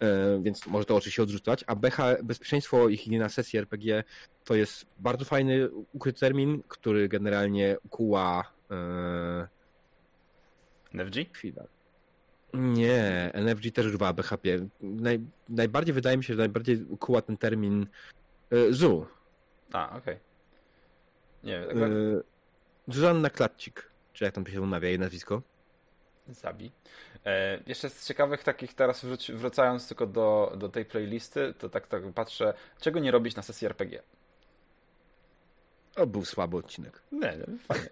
E, więc może to oczywiście odrzucać. A BH, bezpieczeństwo i higiena sesji RPG to jest bardzo fajny ukryty termin, który generalnie kuła. E... NFG? Chwila. Nie, NFG też używa BHP. Naj, najbardziej wydaje mi się, że najbardziej kuła ten termin e, ZU. A, okej. Okay. Nie wiem. Tak e, Zuzanna Klatcik, czy jak tam się wymawia jej nazwisko? Zabi. E, jeszcze z ciekawych takich teraz wracając tylko do, do tej playlisty, to tak, tak patrzę, czego nie robić na sesji RPG. O, był słaby odcinek. Nie, nie, fajnie.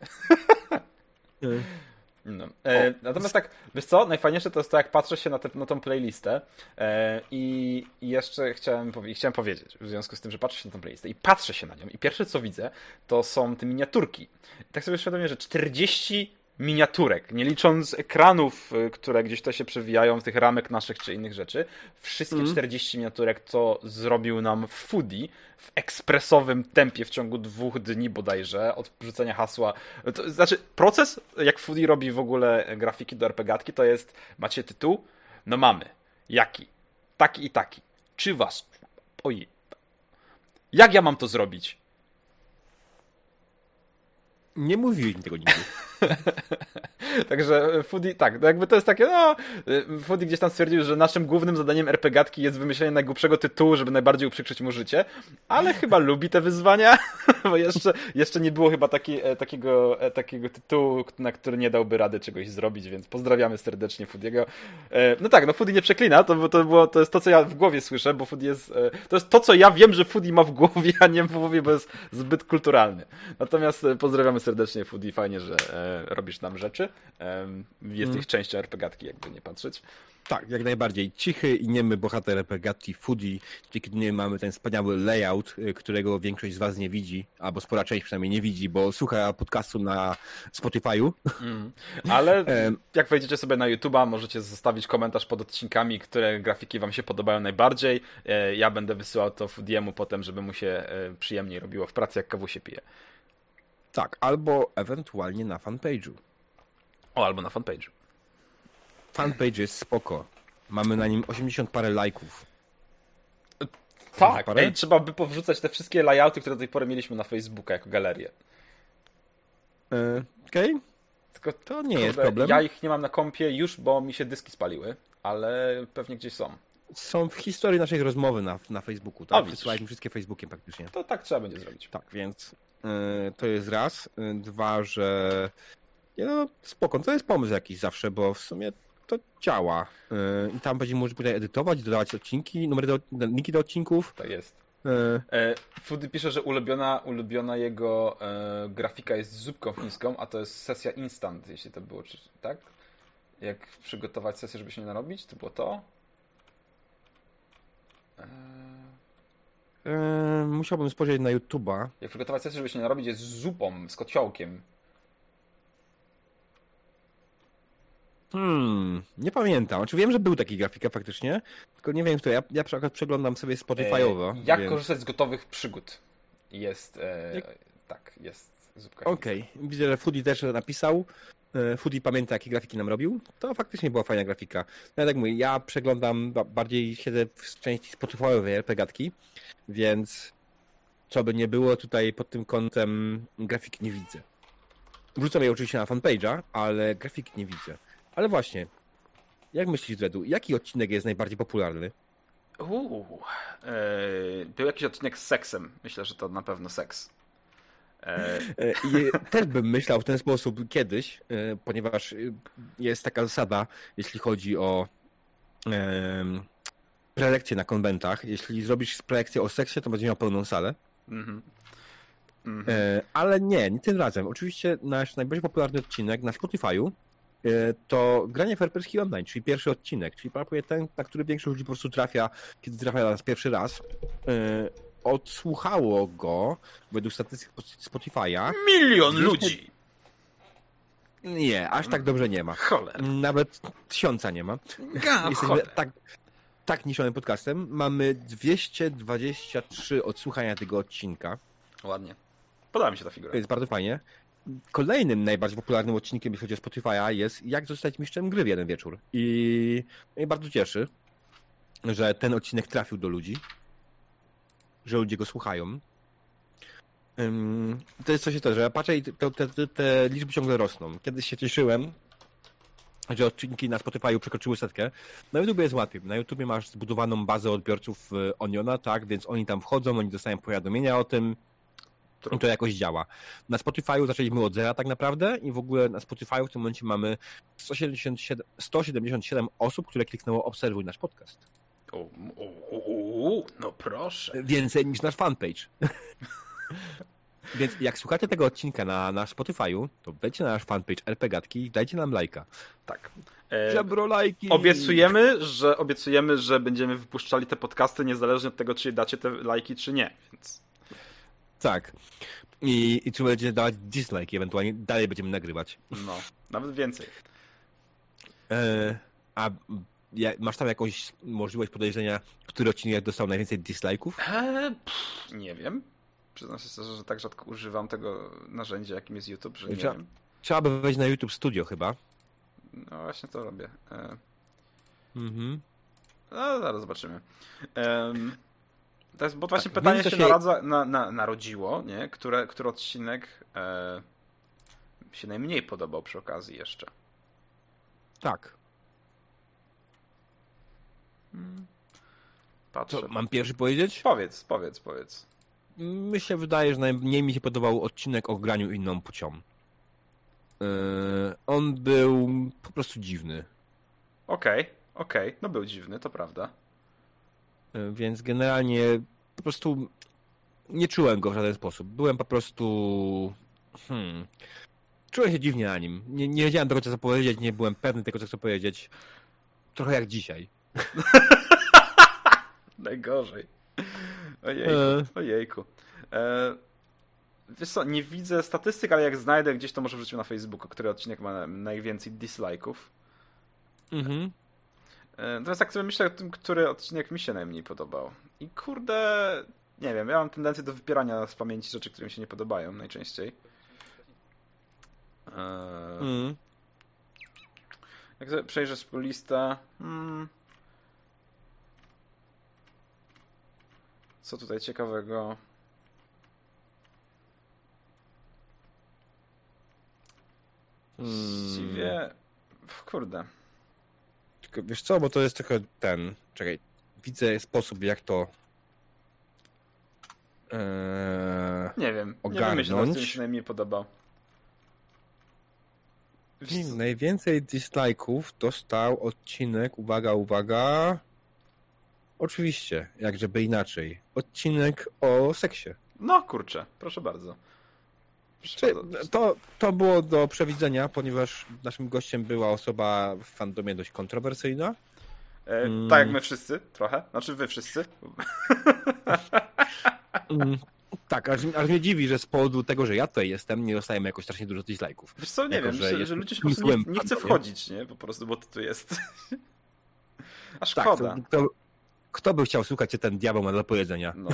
No. E, natomiast tak, wiesz co, najfajniejsze to jest to, jak patrzę się na, te, na tą playlistę e, i, i jeszcze chciałem, powie, chciałem powiedzieć, w związku z tym, że patrzę się na tą playlistę i patrzę się na nią i pierwsze co widzę, to są te miniaturki. I tak sobie świadomię, że 40 miniaturek, nie licząc ekranów, y, które gdzieś to się przewijają w tych ramek naszych czy innych rzeczy. Wszystkie mm. 40 miniaturek to zrobił nam Foodie w ekspresowym tempie w ciągu dwóch dni bodajże od wrzucenia hasła. To znaczy, proces, jak Foodie robi w ogóle grafiki do RPGatki, to jest, macie tytuł? No mamy. Jaki? Taki i taki. Czy was... Oj. Jak ja mam to zrobić? Nie mówili tego nigdy. Także Foodie, tak, no jakby to jest takie, no, Foodie gdzieś tam stwierdził, że naszym głównym zadaniem RPGatki jest wymyślenie najgłupszego tytułu, żeby najbardziej uprzykrzyć mu życie, ale chyba lubi te wyzwania, bo jeszcze, jeszcze nie było chyba taki, e, takiego, e, takiego tytułu, na który nie dałby rady czegoś zrobić, więc pozdrawiamy serdecznie Foodiego. E, no tak, no Foodie nie przeklina, to, to, było, to jest to, co ja w głowie słyszę, bo Foodie jest, to jest to, co ja wiem, że Foodie ma w głowie, a nie w głowie, bo jest zbyt kulturalny. Natomiast pozdrawiamy serdecznie Foodie, fajnie, że robisz nam rzeczy. Jest mm. ich częścią RPGatki, jakby nie patrzeć. Tak, jak najbardziej. Cichy i niemy bohater RPGatki Foodie, kiedy nie mamy ten wspaniały layout, y, którego większość z was nie widzi, albo spora część przynajmniej nie widzi, bo słucha podcastu na Spotify'u. Mm. Ale jak wejdziecie sobie na YouTube'a, możecie zostawić komentarz pod odcinkami, które grafiki wam się podobają najbardziej. E, ja będę wysyłał to Foodiemu potem, żeby mu się e, przyjemniej robiło w pracy, jak kawu się pije. Tak, albo ewentualnie na fanpage'u. O, albo na fanpage'u. Fanpage jest spoko. Mamy na nim 80 parę lajków. Tak, ej, trzeba by powrzucać te wszystkie layouty, które do tej pory mieliśmy na Facebooka jako galerię. Yy, Okej. Okay. Tylko to nie jest problem. Ja ich nie mam na kompie już, bo mi się dyski spaliły, ale pewnie gdzieś są. Są w historii naszej rozmowy na, na Facebooku, tak? Wysłaliśmy wszystkie Facebookiem praktycznie. To tak trzeba będzie zrobić. Tak, więc yy, to jest raz. Yy, dwa, że nie no, spoko, to jest pomysł jakiś zawsze, bo w sumie to działa. Yy, I tam będziemy mogli tutaj edytować, dodawać odcinki, numery do, linki do odcinków. Tak jest. Yy. E, Fudy pisze, że ulubiona, ulubiona jego e, grafika jest zupką chińską, a to jest sesja instant, jeśli to było, czy, tak? Jak przygotować sesję, żeby się nie narobić? To było to? E... E, musiałbym spojrzeć na YouTube'a. Jak przygotować sesję, żeby się nie narobić, jest z zupą, z kociołkiem. Hmm, nie pamiętam. Znaczy wiem, że był taki grafika faktycznie, tylko nie wiem kto. Ja, ja przykład przeglądam sobie Spotify'owo. E, jak więc... korzystać z gotowych przygód? Jest, e, jak... tak, jest zupka. Okej, okay. widzę, że Foodie też napisał. E, Foodie pamięta, jakie grafiki nam robił. To faktycznie była fajna grafika. No ja tak mówię, ja przeglądam, bardziej siedzę w części Spotify'owej RPGatki, więc co by nie było tutaj pod tym kątem grafiki nie widzę. Wrzucam je oczywiście na fanpage'a, ale grafiki nie widzę. Ale właśnie, jak myślisz, Dredu, jaki odcinek jest najbardziej popularny? Uuu, yy, był jakiś odcinek z seksem. Myślę, że to na pewno seks. E, e, też bym myślał w ten sposób kiedyś, ponieważ jest taka zasada, jeśli chodzi o prelekcje na konwentach. Jeśli zrobisz prelekcję o seksie, to będziesz miał pełną salę. Mm -hmm. Ale nie, nie tym razem. Oczywiście nasz najbardziej popularny odcinek na Spotify'u to granie RPG Online, czyli pierwszy odcinek, czyli prawie ten, na który większość ludzi po prostu trafia, kiedy trafia na nas pierwszy raz, e, odsłuchało go, według statystyk Spotify'a... Milion ludzi! Nie, aż tak dobrze nie ma. Cholera. Nawet tysiąca nie ma. Ja, Jesteśmy tak, tak niszonym podcastem. Mamy 223 odsłuchania tego odcinka. Ładnie. Podoba mi się ta figura. To jest bardzo fajnie kolejnym najbardziej popularnym odcinkiem, jeśli chodzi o Spotify'a, jest jak zostać mistrzem gry w jeden wieczór. I mnie bardzo cieszy, że ten odcinek trafił do ludzi, że ludzie go słuchają. To jest coś też, że ja patrzę i te, te, te liczby ciągle rosną. Kiedyś się cieszyłem, że odcinki na Spotify'u przekroczyły setkę. Na YouTube jest łatwiej. Na YouTube masz zbudowaną bazę odbiorców e, Oniona, tak, więc oni tam wchodzą, oni dostają powiadomienia o tym, i to jakoś działa. Na Spotify'u zaczęliśmy od zera tak naprawdę i w ogóle na Spotify'u w tym momencie mamy 177, 177 osób, które kliknęło obserwuj nasz podcast. O, o, o, no proszę. Więcej niż nasz fanpage. Więc jak słuchacie tego odcinka na, na Spotify'u, to wejdźcie na nasz fanpage RPGatki i dajcie nam lajka. Tak. E, Żebro lajki! Obiecujemy, że obiecujemy, że będziemy wypuszczali te podcasty niezależnie od tego, czy dacie te lajki, czy nie. Więc Tak. I, i czy będziecie dawać dislike, ewentualnie dalej będziemy nagrywać. no, nawet więcej. E, a ja, masz tam jakąś możliwość podejrzenia, który odcinek dostał najwięcej dislike'ów? Eee, pff, nie wiem. Przyznam się szczerze, że tak rzadko używam tego narzędzia, jakim jest YouTube, że nie Trzeba- wiem. Trzeba by wejść na YouTube Studio chyba. No właśnie to robię. Eee, Mhm. no zaraz zobaczymy. Em, to jest, bo właśnie Tak, pytanie się, się- Naradza, na, na, narodziło, nie? Które, który odcinek e, się najmniej podobał przy okazji jeszcze. Tak. Patrzę. Co, mam pierwszy powiedzieć? Powiedz, powiedz, powiedz. Mi się wydaje, że najmniej mi się podobał odcinek o graniu inną płcią. Yy, on był po prostu dziwny. Okej, okej, no był dziwny, to prawda. Więc generalnie po prostu nie czułem go w żaden sposób. Byłem po prostu. Hmm. Czułem się dziwnie na nim. Nie, nie wiedziałem końca co powiedzieć, nie byłem pewny tego, co chcę powiedzieć. Trochę jak dzisiaj. Najgorzej. Ojejku, E. ojejku. E, wiesz co, nie widzę statystyk, ale jak znajdę gdzieś, to może wrzucił na Facebooku, który odcinek ma najwięcej dislike'ów. Mhm. E, teraz tak sobie myślę o tym, który odcinek mi się najmniej podobał. I kurde, nie wiem, ja mam tendencję do wypierania z pamięci rzeczy, które mi się nie podobają najczęściej. E, Mm. Jak sobie przejrzę swою listę. Hmm. Co tutaj ciekawego? Właściwie. Kurde. Tylko wiesz co, bo to jest trochę ten. Czekaj. Widzę sposób, jak to. Eee, Nie wiem. Nie Ogarnąć. który mi się najmniej podobał. Wiesz najwięcej dislike'ów dostał odcinek, uwaga, uwaga. Oczywiście, jak żeby inaczej. Odcinek o seksie. No kurczę, proszę bardzo. To, to było do przewidzenia, ponieważ naszym gościem była osoba w fandomie dość kontrowersyjna. E, Mm. Tak jak my wszyscy, trochę. Znaczy wy wszyscy. Mm, tak, aż, aż mnie dziwi, że z powodu tego, że ja tutaj jestem, nie dostajemy jakoś strasznie dużo dislike'ów. Wiesz co, nie Jako, wiem, że że, że ludzie się po prostu nie, nie chce wchodzić, nie? Po prostu, bo to tu jest. A Tak, szkoda. to, to, kto by chciał słuchać, co ten diabeł ma do powiedzenia? No.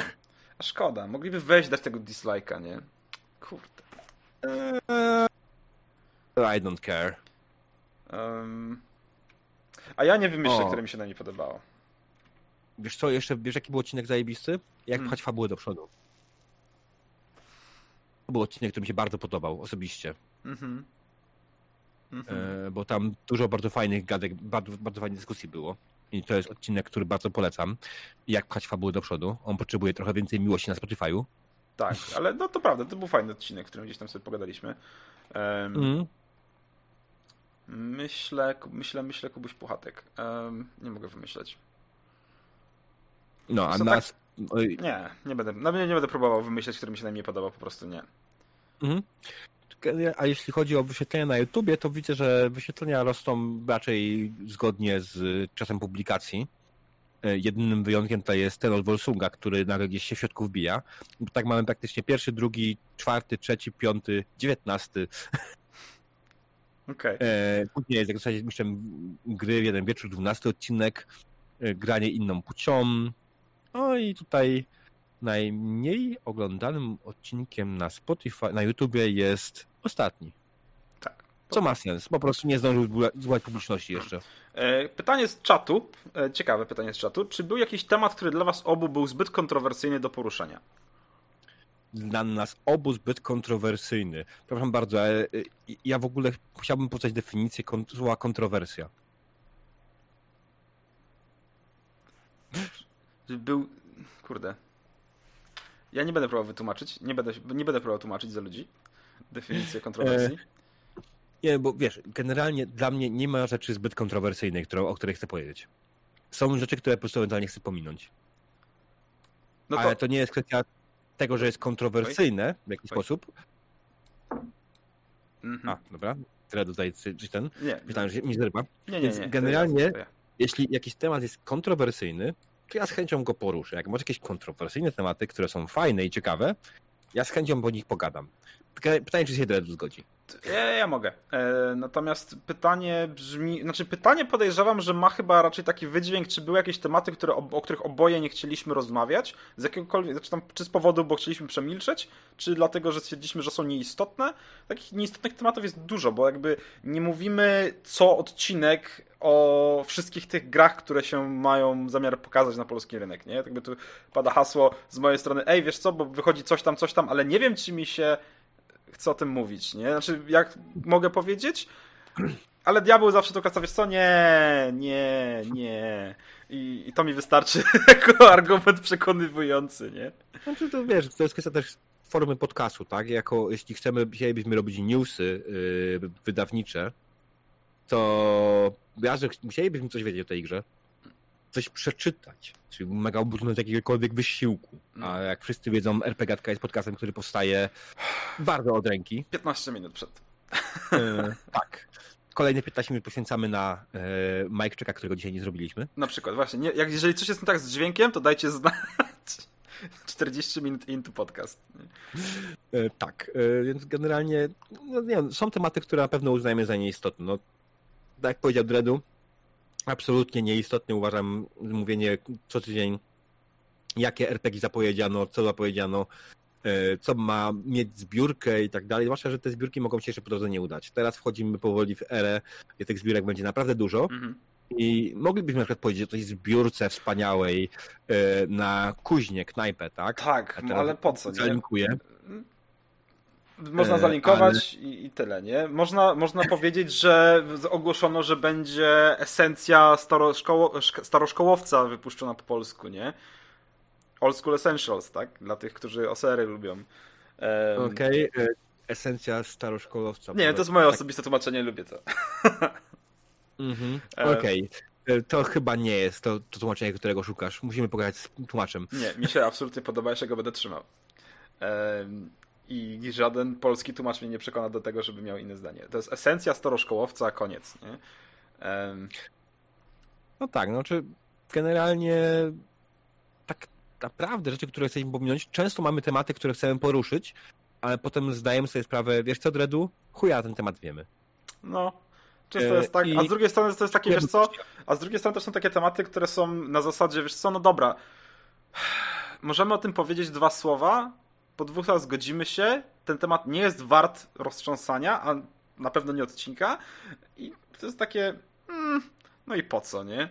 A szkoda. Mogliby wejść, dać tego dislike'a, nie? Kurde. Eee, I don't care. Em, A ja nie wymyślę, O. które mi się na nie podobało. Wiesz co, jeszcze, wiesz jaki był odcinek zajebisty? Jak Hmm. pchać fabułę do przodu. To był odcinek, który mi się bardzo podobał, osobiście. Mhm. Mhm. E, bo tam dużo bardzo fajnych gadek, bardzo, bardzo fajnych dyskusji było. I to jest odcinek, który bardzo polecam. Jak pchać fabułę do przodu. On potrzebuje trochę więcej miłości na Spotify'u. Tak, ale no to prawda, to był fajny odcinek, w którym gdzieś tam sobie pogadaliśmy. Em, Mm. Myślę, myślę, myślę Kubuś Puchatek. Em, nie mogę wymyśleć. No, a tak- nas... oj, Nie, nie będę, no nie, nie będę próbował wymyśleć, który mi się najmniej podobał, po prostu nie. Mhm. A jeśli chodzi o wyświetlenia na YouTubie, to widzę, że wyświetlenia rosną raczej zgodnie z czasem publikacji. E, Jedynym wyjątkiem tutaj jest ten od Volsunga, który nagle gdzieś się w środku wbija. Bo tak mamy praktycznie pierwszy, drugi, czwarty, trzeci, piąty, dziewiętnasty. Okej. E, Później jest, jak zostać mistrzem gry w jeden wieczór, dwunasty odcinek, e, granie inną płcią. No i tutaj najmniej oglądanym odcinkiem na Spotify, na YouTubie jest ostatni. Co ma sens, po prostu nie zdążył zbudować publiczności jeszcze. E, Pytanie z czatu, e, ciekawe pytanie z czatu. Czy był jakiś temat, który dla was obu był zbyt kontrowersyjny do poruszenia? Dla nas obu zbyt kontrowersyjny. Przepraszam bardzo, ale e, ja w ogóle chciałbym poznać definicję słowa kontrowersja. Był, kurde. Ja nie będę próbował wytłumaczyć, nie będę, nie będę próbował tłumaczyć za ludzi definicję kontrowersji. Nie, bo wiesz, generalnie dla mnie nie ma rzeczy zbyt kontrowersyjnej, którą, o której chcę powiedzieć. Są rzeczy, które po prostu ewentualnie chcę pominąć. No to, Ale to nie jest kwestia tego, że jest kontrowersyjne w jakiś Oj. sposób. Mhm. A, dobra. Tyle tutaj coś ten. Nie, Myślałem, że mi zerwa. nie, nie, więc nie. generalnie- ja- to ja. Jeśli jakiś temat jest kontrowersyjny, to ja z chęcią go poruszę. Jak masz jakieś kontrowersyjne tematy, które są fajne i ciekawe, ja z chęcią po nich pogadam. Pytanie, czy się Dread zgodzi. Ja, ja mogę. E, natomiast pytanie brzmi, znaczy pytanie podejrzewam, że ma chyba raczej taki wydźwięk, czy były jakieś tematy, które, o, o których oboje nie chcieliśmy rozmawiać, z jakiegokolwiek, znaczy tam, czy z powodu, bo chcieliśmy przemilczeć, czy dlatego, że stwierdziliśmy, że są nieistotne. Takich nieistotnych tematów jest dużo, bo jakby nie mówimy co odcinek o wszystkich tych grach, które się mają zamiar pokazać na polski rynek, nie? Jakby tu pada hasło z mojej strony, ej, wiesz co, bo wychodzi coś tam, coś tam, ale nie wiem, czy mi się chce o tym mówić, nie? Znaczy, jak mogę powiedzieć? Ale diabeł zawsze to kasa, wiesz co? Nie, nie, nie. I, I to mi wystarczy jako argument przekonywujący, nie? Znaczy to wiesz, to jest kwestia też formy podcastu, tak? Jako, jeśli chcemy, chcielibyśmy robić newsy yy, wydawnicze, to ja, że coś wiedzieć o tej grze, coś przeczytać, czyli mega obrnąć jakiegokolwiek wysiłku. A jak wszyscy wiedzą, RPG jest podcastem, który powstaje bardzo od ręki. 15 minut przed. Yy, tak. Kolejne 15 minut poświęcamy na Mike Czeka, którego dzisiaj nie zrobiliśmy. Na przykład, właśnie. Nie, jak, jeżeli coś jest nie tak z dźwiękiem, to dajcie znać. 40 minut into podcast. E, Tak, e, więc generalnie no nie są tematy, które na pewno uznajemy za nieistotne. No, tak jak powiedział Dredu, absolutnie nieistotne uważam mówienie co tydzień, jakie RPG zapowiedziano, co zapowiedziano, e, co ma mieć zbiórkę i tak dalej, zwłaszcza, że te zbiórki mogą się jeszcze po drodze nie udać. Teraz wchodzimy powoli w erę, gdzie tych zbiórek będzie naprawdę dużo Mhm. i moglibyśmy na przykład powiedzieć o tej zbiórce wspaniałej e, na kuźnie, knajpę, tak? Tak, teraz ale po co, nie? Można E, zalinkować i, i tyle, nie? Można, można powiedzieć, że ogłoszono, że będzie esencja staroszkoło, szk- staroszkołowca wypuszczona po polsku, nie? Old School Essentials, tak? Dla tych, którzy osery lubią. Em, Okej, e, esencja staroszkolowca. Nie, to jest moje osobiste tłumaczenie, lubię to. Mhm. E, Okej. E, To chyba nie jest to, to tłumaczenie, którego szukasz. Musimy pogadać z tłumaczem. Nie, mi się absolutnie podoba, ja się go będę trzymał. Em, I żaden polski tłumacz mnie nie przekona do tego, żeby miał inne zdanie. To jest esencja staroszkołowca, koniec, nie? Em, No tak, no czy generalnie tak naprawdę rzeczy, które chcemy pominąć, często mamy tematy, które chcemy poruszyć, ale potem zdajemy sobie sprawę, wiesz co, Dredu? Chuja ten temat wiemy. No. Często E, jest tak, a z drugiej strony to jest takie, wiesz co, a z drugiej strony też są takie tematy, które są na zasadzie, wiesz co, no dobra, możemy o tym powiedzieć dwa słowa, po dwóch słowach zgodzimy się, ten temat nie jest wart roztrząsania, a na pewno nie odcinka i to jest takie, mm, no i po co, nie?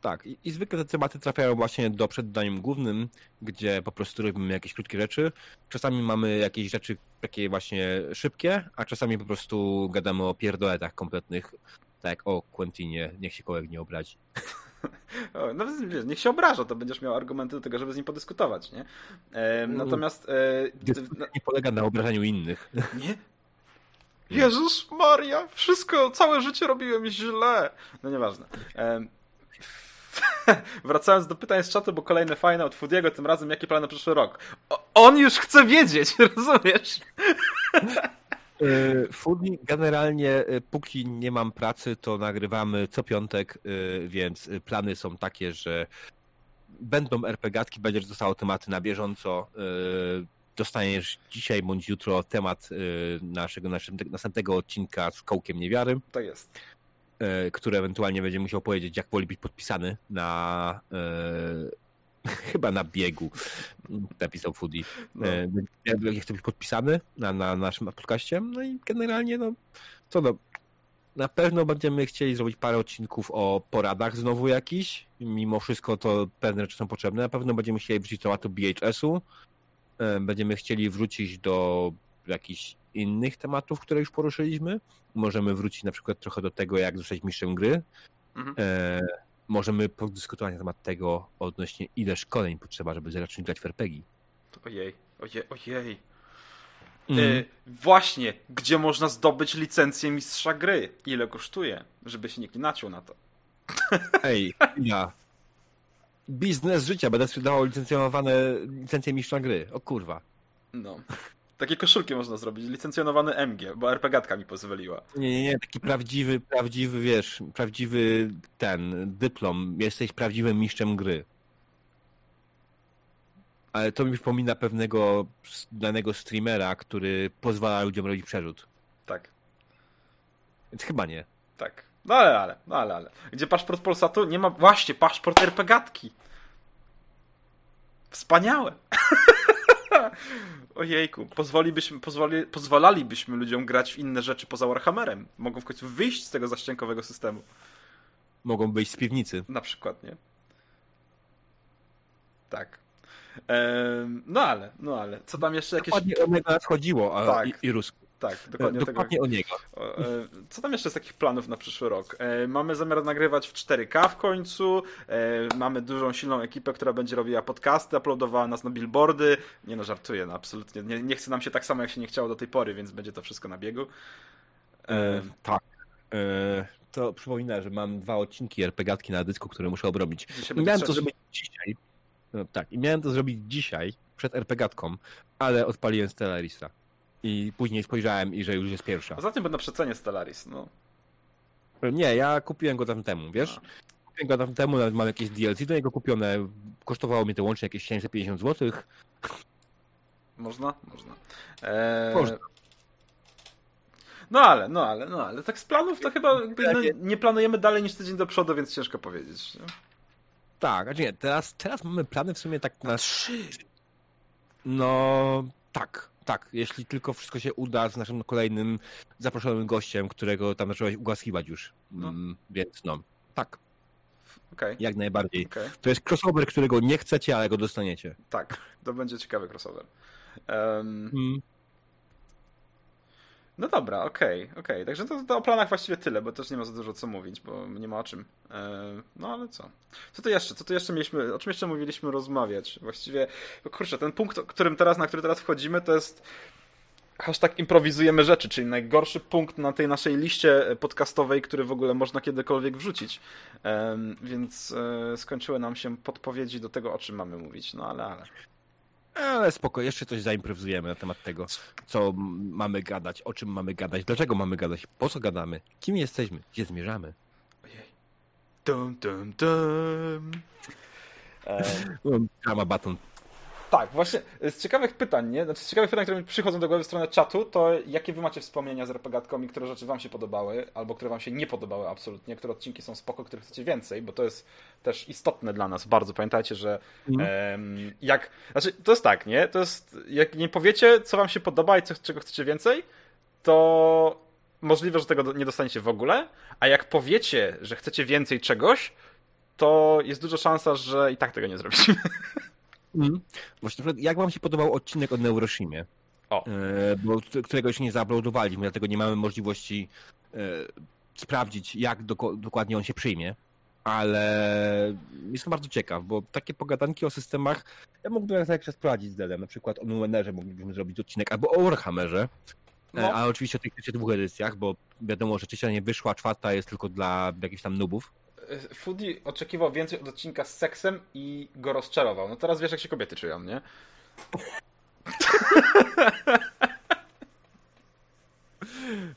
Tak, i, i zwykle te tematy trafiają właśnie do przed daniem głównym, gdzie po prostu robimy jakieś krótkie rzeczy. Czasami mamy jakieś rzeczy takie właśnie szybkie, a czasami po prostu gadamy o pierdoletach kompletnych, tak o Quentinie, niech się kołek nie obrazi. No wiesz, niech się obraża, to będziesz miał argumenty do tego, żeby z nim podyskutować, nie? E, natomiast... E, Dyskusja nie polega na obrażaniu innych. Nie? Jezus Maria, wszystko, całe życie robiłem źle. No nieważne. Em, Wracając do pytań z czatu, bo kolejne fajne od Foodiego, tym razem jakie plany na przyszły rok. O, on już chce wiedzieć, rozumiesz? E, Foodie generalnie, e, póki nie mam pracy, to nagrywamy co piątek, e, więc plany są takie, że będą RPGatki, będziesz dostało tematy na bieżąco. Dostaniesz dzisiaj bądź jutro temat naszego, następnego odcinka z kołkiem niewiary, To jest. e, który ewentualnie będzie musiał powiedzieć, jak woli być podpisany na chyba na biegu, napisał Foodie. No. E, Ja, chcę być podpisany na, na naszym podcaście. No i generalnie, no, co no, na pewno będziemy chcieli zrobić parę odcinków o poradach znowu jakiś. Mimo wszystko to pewne rzeczy są potrzebne. Na pewno będziemy chcieli wrócić do tematu BHS-u. E, Będziemy chcieli wrócić do jakichś innych tematów, które już poruszyliśmy. Możemy wrócić na przykład trochę do tego, jak zostać mistrzem gry. Mhm. E, możemy podyskutować na temat tego odnośnie ile szkoleń potrzeba, żeby zacząć grać w RPG. Ojej, ojej, ojej. E, właśnie, gdzie można zdobyć licencję mistrza gry? Ile kosztuje? Żeby się nikt nie naciął na to. Ej, ja. biznes życia. Będę sprzedawał licencjonowane licencje mistrza gry. O kurwa. No. Takie koszulki można zrobić, licencjonowany MG, bo RPGatka mi pozwoliła. Nie, nie, nie, taki prawdziwy, prawdziwy, wiesz, prawdziwy ten dyplom. Jesteś prawdziwym mistrzem gry. Ale to mi przypomina pewnego danego streamera, który pozwala ludziom robić przerzut. Tak, Więc chyba nie. tak. No ale, ale, no ale, ale. Gdzie paszport Polsatu? Nie ma, właśnie, paszport RPGatki. Wspaniałe. Ojejku, pozwolibyśmy, pozwoli, pozwalalibyśmy ludziom grać w inne rzeczy poza Warhammerem. Mogą w końcu wyjść z tego zaściankowego systemu. Mogą wyjść z piwnicy. Na przykład, nie? Tak. Ehm, no ale, no ale, co tam jeszcze jakieś... Dokładnie o nas chodziło, a, Tak. i, i Rusk. Tak, dokładnie, Dokładnie tego... o niego. E, Co tam jeszcze z takich planów na przyszły rok? E, Mamy zamiar nagrywać w 4K w końcu. e, Mamy dużą, silną ekipę, która będzie robiła podcasty, uploadowała nas na billboardy. Nie no, żartuję, no absolutnie. Nie, nie chce nam się tak samo, jak się nie chciało do tej pory, więc będzie to wszystko na biegu. E, tak. E, to przypomina, że mam dwa odcinki RPGatki na dysku, które muszę obrobić. miałem to zrobić dzisiaj. No, tak, i miałem to zrobić dzisiaj, przed RPGatką, ale odpaliłem Stellarisa. I później spojrzałem i że już jest pierwsza. Poza tym będę przecenie Stellaris, no. Nie, ja kupiłem go tam temu, wiesz? Kupiłem go tam temu, nawet mam jakieś DLC do niego kupione. Kosztowało mnie to łącznie jakieś 750 zł. Można? Można. E, Można. No ale, no ale, no ale tak z planów to chyba jakby, no, nie planujemy dalej niż tydzień do przodu, więc ciężko powiedzieć. Nie? Tak, a nie, teraz, teraz mamy plany w sumie tak na... Trzy. No, tak, tak. Jeśli tylko wszystko się uda z naszym kolejnym zaproszonym gościem, którego tam zacząłeś ugłaskiwać już. No. Mm, więc no, tak, Okej, jak najbardziej. okej. To jest crossover, którego nie chcecie, ale go dostaniecie. Tak, to będzie ciekawy crossover. Em, Mm. No dobra, okej, okej. Także to, to o planach właściwie tyle, bo też nie ma za dużo co mówić, bo nie ma o czym. Em, no ale co? Co tu jeszcze? Co tu jeszcze mieliśmy? O czym jeszcze mówiliśmy rozmawiać? Właściwie, bo kurczę, ten punkt, którym teraz, na który teraz wchodzimy, to jest hashtag improwizujemy rzeczy, czyli najgorszy punkt na tej naszej liście podcastowej, który w ogóle można kiedykolwiek wrzucić. Więc e, skończyły nam się podpowiedzi do tego, o czym mamy mówić. No ale, ale. Ale spoko, jeszcze coś zaimprowizujemy na temat tego, co mamy gadać, o czym mamy gadać, dlaczego mamy gadać, po co gadamy, kim jesteśmy, gdzie zmierzamy. Ojej. Dum, dum, dum. Em, Drama baton. Tak, właśnie z ciekawych pytań, nie? Znaczy z ciekawych pytań, które mi przychodzą do głowy w stronę czatu, to jakie wy macie wspomnienia z RPGatką i które rzeczy wam się podobały, albo które wam się nie podobały absolutnie, które odcinki są spoko, których chcecie więcej, bo to jest też istotne dla nas bardzo. Pamiętajcie, że em, jak... Znaczy, to jest tak, nie? To jest, jak nie powiecie, co wam się podoba i co, czego chcecie więcej, to możliwe, że tego nie dostaniecie w ogóle, a jak powiecie, że chcecie więcej czegoś, to jest duża szansa, że i tak tego nie zrobicie. Mhm. Właśnie, jak wam się podobał odcinek o Neuroshimie? O. E, bo, t- którego jeszcze nie zauploadowaliśmy, dlatego nie mamy możliwości e, sprawdzić, jak doko- dokładnie on się przyjmie. Ale jestem bardzo ciekaw, bo takie pogadanki o systemach ja mógłbym jak czas prowadzić z Dedem. Na przykład o Numenerze moglibyśmy zrobić odcinek, albo o Warhammerze. E, No. Ale oczywiście o tych trzech dwóch edycjach, bo wiadomo, że trzecia nie wyszła, czwarta jest tylko dla jakichś tam nubów. Foodie oczekiwał więcej od odcinka z seksem i go rozczarował. No teraz wiesz, jak się kobiety czują, nie?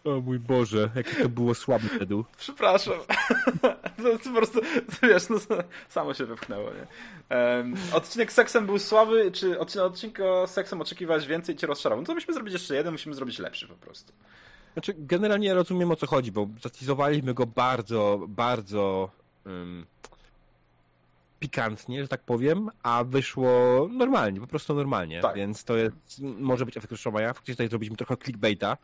O mój Boże, jakie to było słabe wtedy. Przepraszam. To, to po prostu, to wiesz, no, samo się wypchnęło, nie? Em, odcinek z seksem był słaby, czy odcinek, odcinka z seksem oczekiwałeś więcej i cię rozczarował? No to musimy zrobić jeszcze jeden, musimy zrobić lepszy po prostu. Znaczy, generalnie ja rozumiem o co chodzi, bo zacizowaliśmy go bardzo, bardzo um, pikantnie, że tak powiem, a wyszło normalnie, po prostu normalnie, Tak. więc to jest, może być efekt rozczarowania. Faktycznie tutaj zrobiliśmy trochę clickbaita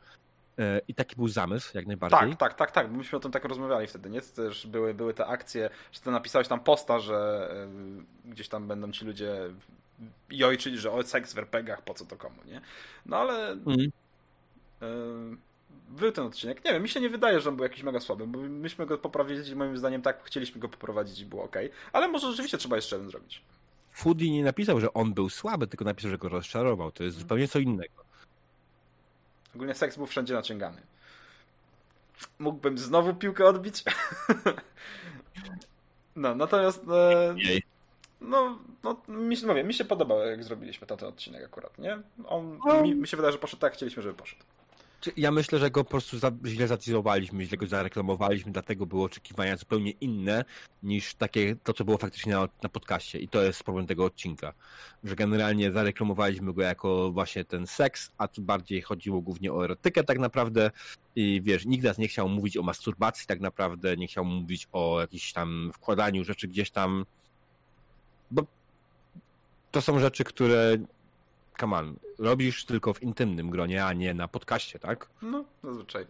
e, i taki był zamysł, jak najbardziej. Tak, tak, tak, tak, myśmy o tym tak rozmawiali wtedy, nie? Też były, były te akcje, że ty napisałeś tam posta, że y, gdzieś tam będą ci ludzie i ojczyć, że o seks w RPGach, po co to komu, nie? No ale Mhm. Był ten odcinek. Nie wiem, mi się nie wydaje, że on był jakiś mega słaby, bo myśmy go poprawili, moim zdaniem tak chcieliśmy go poprowadzić i było ok. Ale może rzeczywiście trzeba jeszcze jeden zrobić. Foodie nie napisał, że on był słaby, tylko napisał, że go rozczarował. To jest zupełnie co innego. Ogólnie seks był wszędzie naciągany. Mógłbym znowu piłkę odbić. No, natomiast e, no, no mi, się, mówię, mi się podobało, jak zrobiliśmy ten odcinek akurat, nie? On, No. mi, mi się wydaje, że poszedł tak, chcieliśmy, żeby poszedł. Ja myślę, że go po prostu za, źle zatyzowaliśmy, źle go zareklamowaliśmy, dlatego były oczekiwania zupełnie inne niż takie to, co było faktycznie na, na podcaście. I to jest problem tego odcinka. Że generalnie zareklamowaliśmy go jako właśnie ten seks, a tu bardziej chodziło głównie o erotykę tak naprawdę. I wiesz, nikt nas nie chciał mówić o masturbacji tak naprawdę, nie chciał mówić o jakimś tam wkładaniu rzeczy gdzieś tam. Bo to są rzeczy, które come on, robisz tylko w intymnym gronie, a nie na podcaście, tak? No, zazwyczaj.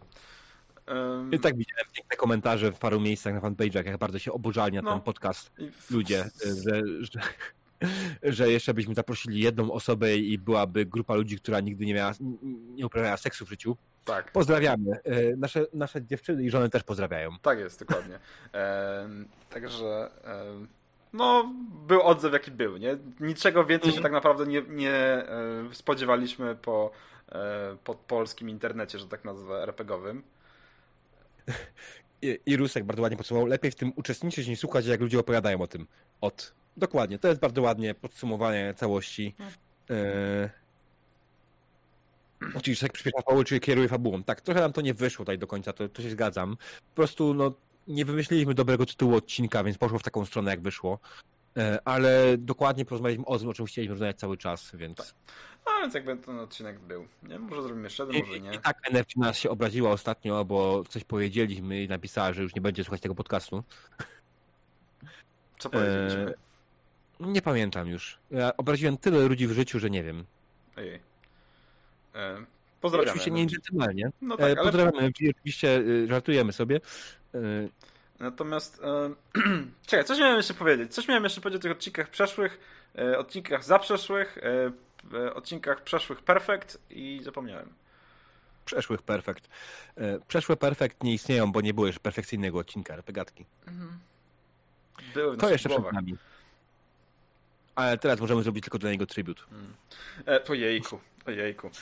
Um, I tak widziałem piękne komentarze w paru miejscach na fanpage'ach, jak bardzo się oburzali na No. ten podcast ludzie, że, że, że jeszcze byśmy zaprosili jedną osobę i byłaby grupa ludzi, która nigdy nie miała, nie uprawiała seksu w życiu. Tak, Pozdrawiamy. E, Nasze, nasze dziewczyny i żony też pozdrawiają. tak jest, dokładnie. Także, no, był odzew jaki był, nie? Niczego więcej się tak naprawdę nie, nie e, spodziewaliśmy po, e, po polskim internecie, że tak nazwę, RPGowym. I, I Rusek bardzo ładnie podsumował. Lepiej w tym uczestniczyć niż słuchać, jak ludzie opowiadają o tym. Od. Dokładnie. To jest bardzo ładnie podsumowanie całości. E... Czyli tak przyspiesza fabułę, czyli kieruje fabułą. Tak, trochę nam to nie wyszło tutaj do końca, to, to się zgadzam. Po prostu, no, nie wymyśliliśmy dobrego tytułu odcinka, więc poszło w taką stronę, jak wyszło. E, Ale dokładnie porozmawialiśmy o tym, o czym chcieliśmy rozmawiać cały czas, więc... A więc jakby ten odcinek był. Nie? Może zrobimy jeszcze jeden, może nie. I tak Energy nas się obraziła ostatnio, bo coś powiedzieliśmy i napisała, że już nie będzie słuchać tego podcastu. Co powiedzieliśmy? Nie pamiętam już. Ja obraziłem tyle ludzi w życiu, że nie wiem. Ojej. E, pozdrawiamy. Oczywiście nie indywidualnie. No E, tak, ale Pozdrawiamy, oczywiście y, żartujemy sobie. E, Natomiast. E, czekaj, coś miałem jeszcze powiedzieć. Coś miałem jeszcze powiedzieć o tych odcinkach przeszłych, e, odcinkach zaprzeszłych, e, e, odcinkach przeszłych perfekt i zapomniałem. Przeszłych perfekt. E, Przeszłe perfekt nie istnieją, bo nie było jeszcze perfekcyjnego odcinka RPGatki. Były w To jeszcze przed głowach. nami. Ale teraz możemy zrobić tylko dla niego tribut. E, ojejku, ojejku.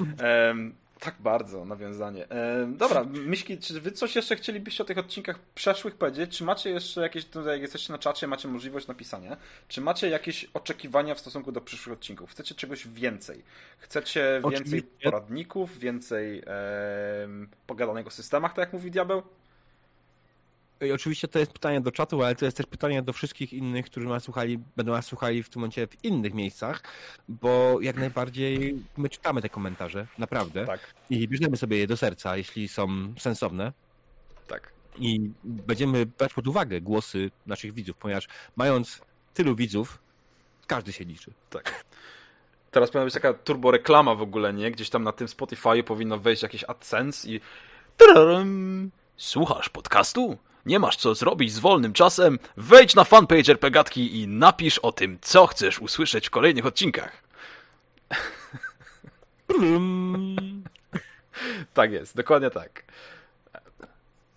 tak bardzo, nawiązanie. Em, dobra, Miśki, czy wy coś jeszcze chcielibyście o tych odcinkach przeszłych powiedzieć? Czy macie jeszcze jakieś, tutaj jak jesteście na czacie, macie możliwość napisania, czy macie jakieś oczekiwania w stosunku do przyszłych odcinków? Chcecie czegoś więcej? Chcecie więcej Oczywiście. poradników, więcej em, pogadanego o systemach, tak jak mówi Diabeł? I oczywiście to jest pytanie do czatu, ale to jest też pytanie do wszystkich innych, którzy nas słuchali, będą nas słuchali w tym momencie w innych miejscach, bo jak najbardziej my czytamy te komentarze, naprawdę. Tak, I bierzemy sobie je do serca, jeśli są sensowne. tak. I będziemy brać pod uwagę głosy naszych widzów, ponieważ mając tylu widzów, każdy się liczy. Tak. Teraz powinna być taka turbo reklama w ogóle, nie? Gdzieś tam na tym Spotify powinno wejść jakieś AdSense i Tararam. Słuchasz podcastu? Nie masz co zrobić z wolnym czasem? Wejdź na fanpage RPGatki i napisz o tym, co chcesz usłyszeć w kolejnych odcinkach. Tak jest, dokładnie tak.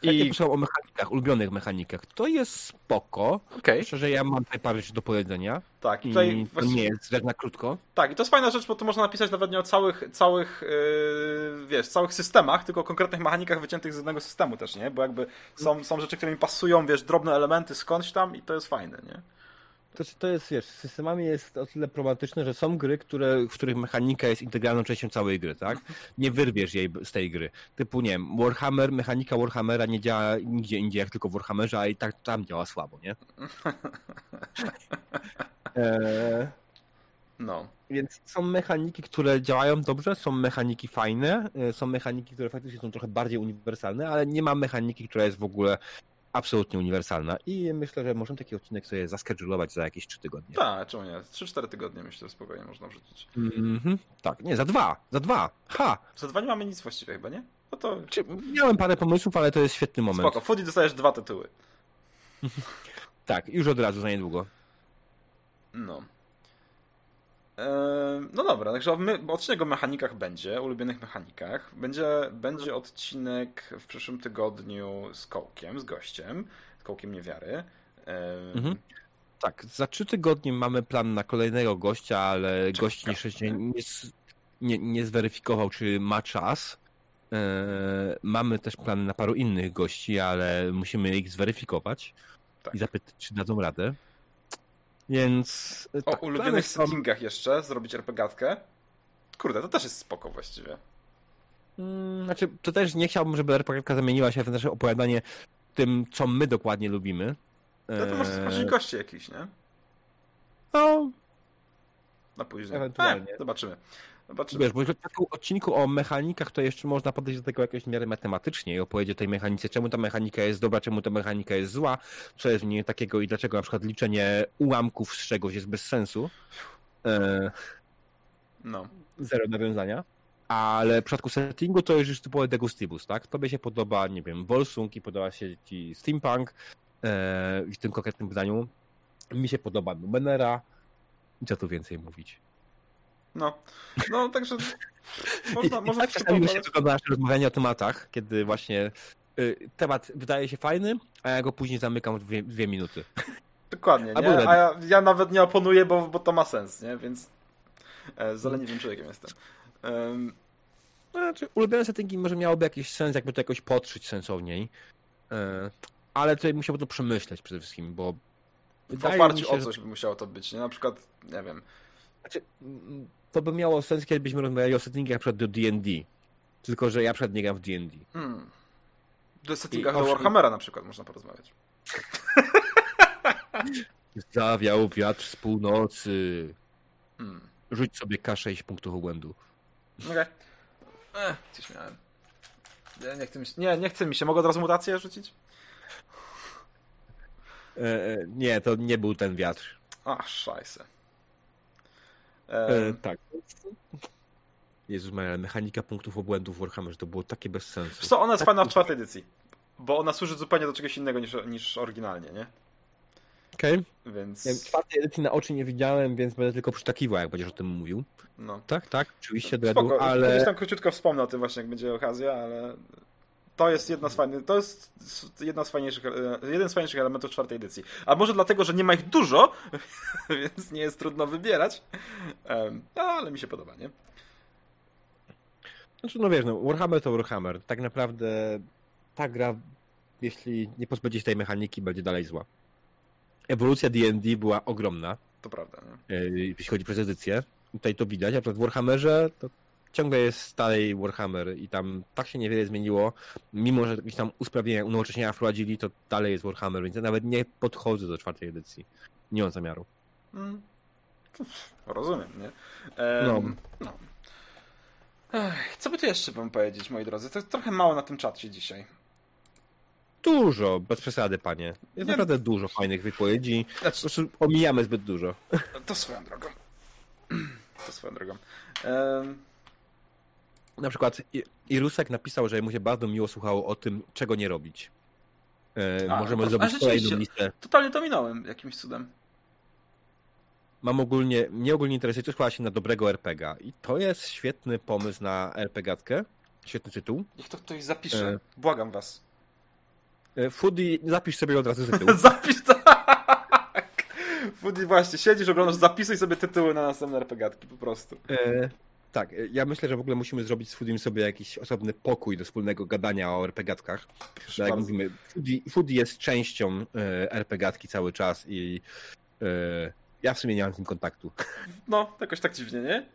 I I piszą o mechanikach, ulubionych mechanikach. To jest spoko. okej, Szczerze, ja mam tutaj parę rzeczy do powiedzenia. tak. I I tutaj to właściwie- nie jest rzecz na krótko. Tak, i to jest fajna rzecz, bo tu można napisać nawet nie o całych, całych yy, wiesz, całych systemach, tylko o konkretnych mechanikach wyciętych z jednego systemu też, nie? Bo jakby są, są rzeczy, które mi pasują, wiesz, drobne elementy skądś tam i to jest fajne, nie? To, to jest, wiesz, z systemami jest o tyle problematyczne, że są gry, które, w których mechanika jest integralną częścią całej gry, tak? Nie wyrwiesz jej z tej gry. Typu, nie wiem, Warhammer, mechanika Warhammera nie działa nigdzie indziej, jak tylko w Warhammerze, a i tak tam działa słabo, nie? Eee, No. więc są mechaniki, które działają dobrze, są mechaniki fajne, e, są mechaniki, które faktycznie są trochę bardziej uniwersalne, ale nie ma mechaniki, która jest w ogóle absolutnie uniwersalna. I myślę, że możemy taki odcinek sobie zaskedżulować za jakieś trzy tygodnie. Tak, czemu nie? 3-4 tygodnie myślę, że spokojnie można wrzucić. Mhm, tak, nie, za dwa, za dwa. Ha! Za dwa nie mamy nic właściwie chyba, nie? No to Czy, miałem parę pomysłów, ale to jest świetny moment. spoko. Foodie dostajesz dwa tytuły. Tak, już od razu, za niedługo. No. No dobra, także my, odcinek o mechanikach będzie, ulubionych mechanikach. Będzie, będzie odcinek w przyszłym tygodniu z Kołkiem, z gościem, z Kołkiem Niewiary. Mhm. Tak, za trzy tygodnie mamy plan na kolejnego gościa, ale Czeka. gość jeszcze nie, nie, nie zweryfikował, czy ma czas. Eee, mamy też plany na paru innych gości, ale musimy ich zweryfikować Tak. i zapytać, czy dadzą radę. Więc. O tak, ulubionych settingach jeszcze zrobić RPGatkę. Kurde, to też jest spoko właściwie. Hmm, znaczy, to też nie chciałbym, żeby RPG zamieniła się w nasze opowiadanie tym, co my dokładnie lubimy. No to może zaprosić gości jakiś, nie? No. Na później. Ewentualnie. E, zobaczymy. Zobaczymy. Wiesz, bo w takim odcinku o mechanikach to jeszcze można podejść do tego jakoś w miarę matematycznie i opowiedzieć o tej mechanice, czemu ta mechanika jest dobra, czemu ta mechanika jest zła, co jest w niej takiego i dlaczego na przykład liczenie ułamków z czegoś jest bez sensu. E... No. Zero nawiązania. Ale w przypadku settingu to już typowy degustibus, tak? Tobie się podoba, nie wiem, Volsung i podoba się ci steampunk e... w tym konkretnym wydaniu. Mi się podoba Numenera. I co tu więcej mówić? No, no także można, można tak czasami się wygląda nasze rozmawianie o tematach, kiedy właśnie y, temat wydaje się fajny, a ja go później zamykam w dwie, dwie minuty. Dokładnie, nie? a ja, ja, nawet nie oponuję, bo, bo to ma sens, nie? Więc e, zaleniwym człowiekiem jestem. Um... Znaczy, ulubione settingi może miałoby jakiś sens, jakby to jakoś podszyć sensowniej, e, ale tutaj musiałby to przemyśleć przede wszystkim, bo w oparciu się, o coś by musiało to być, nie? Na przykład, nie wiem. Znaczy, to by miało sens, kiedybyśmy rozmawiali o settingach przed do D&D. Tylko, że ja przed nie gram w D&D. Hmm. Do settingach do Warhammera na przykład można porozmawiać. Zawiał wiatr z północy. Hmm. Rzuć sobie K6 punktów obłędu. Okej. Okay. coś śmiałem. Nie, nie, chcę mi się, nie, nie chcę mi się. Mogę od razu mutację rzucić? E, e, nie, to nie był ten wiatr. Ach, szajse. E, tak. Jezus moja, mechanika punktów obłędów w Warhammer, to było takie bez sensu. Co, ona jest fajna w czwartej edycji. Bo ona służy zupełnie do czegoś innego niż, niż oryginalnie, nie? Okej. Okay. Więc... Ja czwartej edycji na oczy nie widziałem, więc będę tylko przytakiwał, jak będziesz o tym mówił. No. Tak, tak, oczywiście, Spoko. ale... Gdzieś tam króciutko wspomnę o tym właśnie, jak będzie okazja, ale to jest jedna z fajnych, to jest jedna z fajniejszych, e, jeden z fajniejszych elementów czwartej edycji. A może dlatego, że nie ma ich dużo, więc nie jest trudno wybierać, no, ale mi się podoba, nie? Znaczy, no wiesz, no, Warhammer to Warhammer. Tak naprawdę ta gra, jeśli nie pozbędzie się tej mechaniki, będzie dalej zła. Ewolucja D&D była ogromna. To prawda. Nie? E, jeśli chodzi o edycję. Tutaj to widać, a w Warhammerze to ciągle jest stary Warhammer i tam tak się niewiele zmieniło. Mimo, że jakieś tam usprawnienia, unowocześnienia wprowadzili, to dalej jest Warhammer, więc ja nawet nie podchodzę do czwartej edycji. Nie mam zamiaru. Hmm. Rozumiem, nie? Ehm, no. no. Ech, co by tu jeszcze wam powiedzieć, moi drodzy? To trochę mało na tym czacie dzisiaj. Dużo, bez przesady, panie. Jest nie. naprawdę dużo fajnych wypowiedzi. Znaczy... Omijamy zbyt dużo. To swoją drogą. To swoją drogą. Ehm na przykład Irusek napisał, że mu się bardzo miło słuchało o tym, czego nie robić. E, a, możemy to, zrobić kolejną listę. Totalnie to minąłem jakimś cudem. Mam ogólnie, mnie ogólnie interesuje, co składa się na dobrego RPGa. I to jest świetny pomysł na RPGatkę. Świetny tytuł. Niech to ktoś zapisze. E... Błagam was. E, Foodie, zapisz sobie od razu tytuł. zapisz tak! Foodie, właśnie, siedzisz, oglądasz, zapisuj sobie tytuły na następne RPGatki, po prostu. E... Tak, e, ja myślę, że w ogóle musimy zrobić z Foodim sobie jakiś osobny pokój do wspólnego gadania o RPGatkach. No, jak mówimy, Foodie, jest częścią e, RPGatki cały czas i e, ja w sumie nie mam z nim kontaktu. No, jakoś tak dziwnie, nie?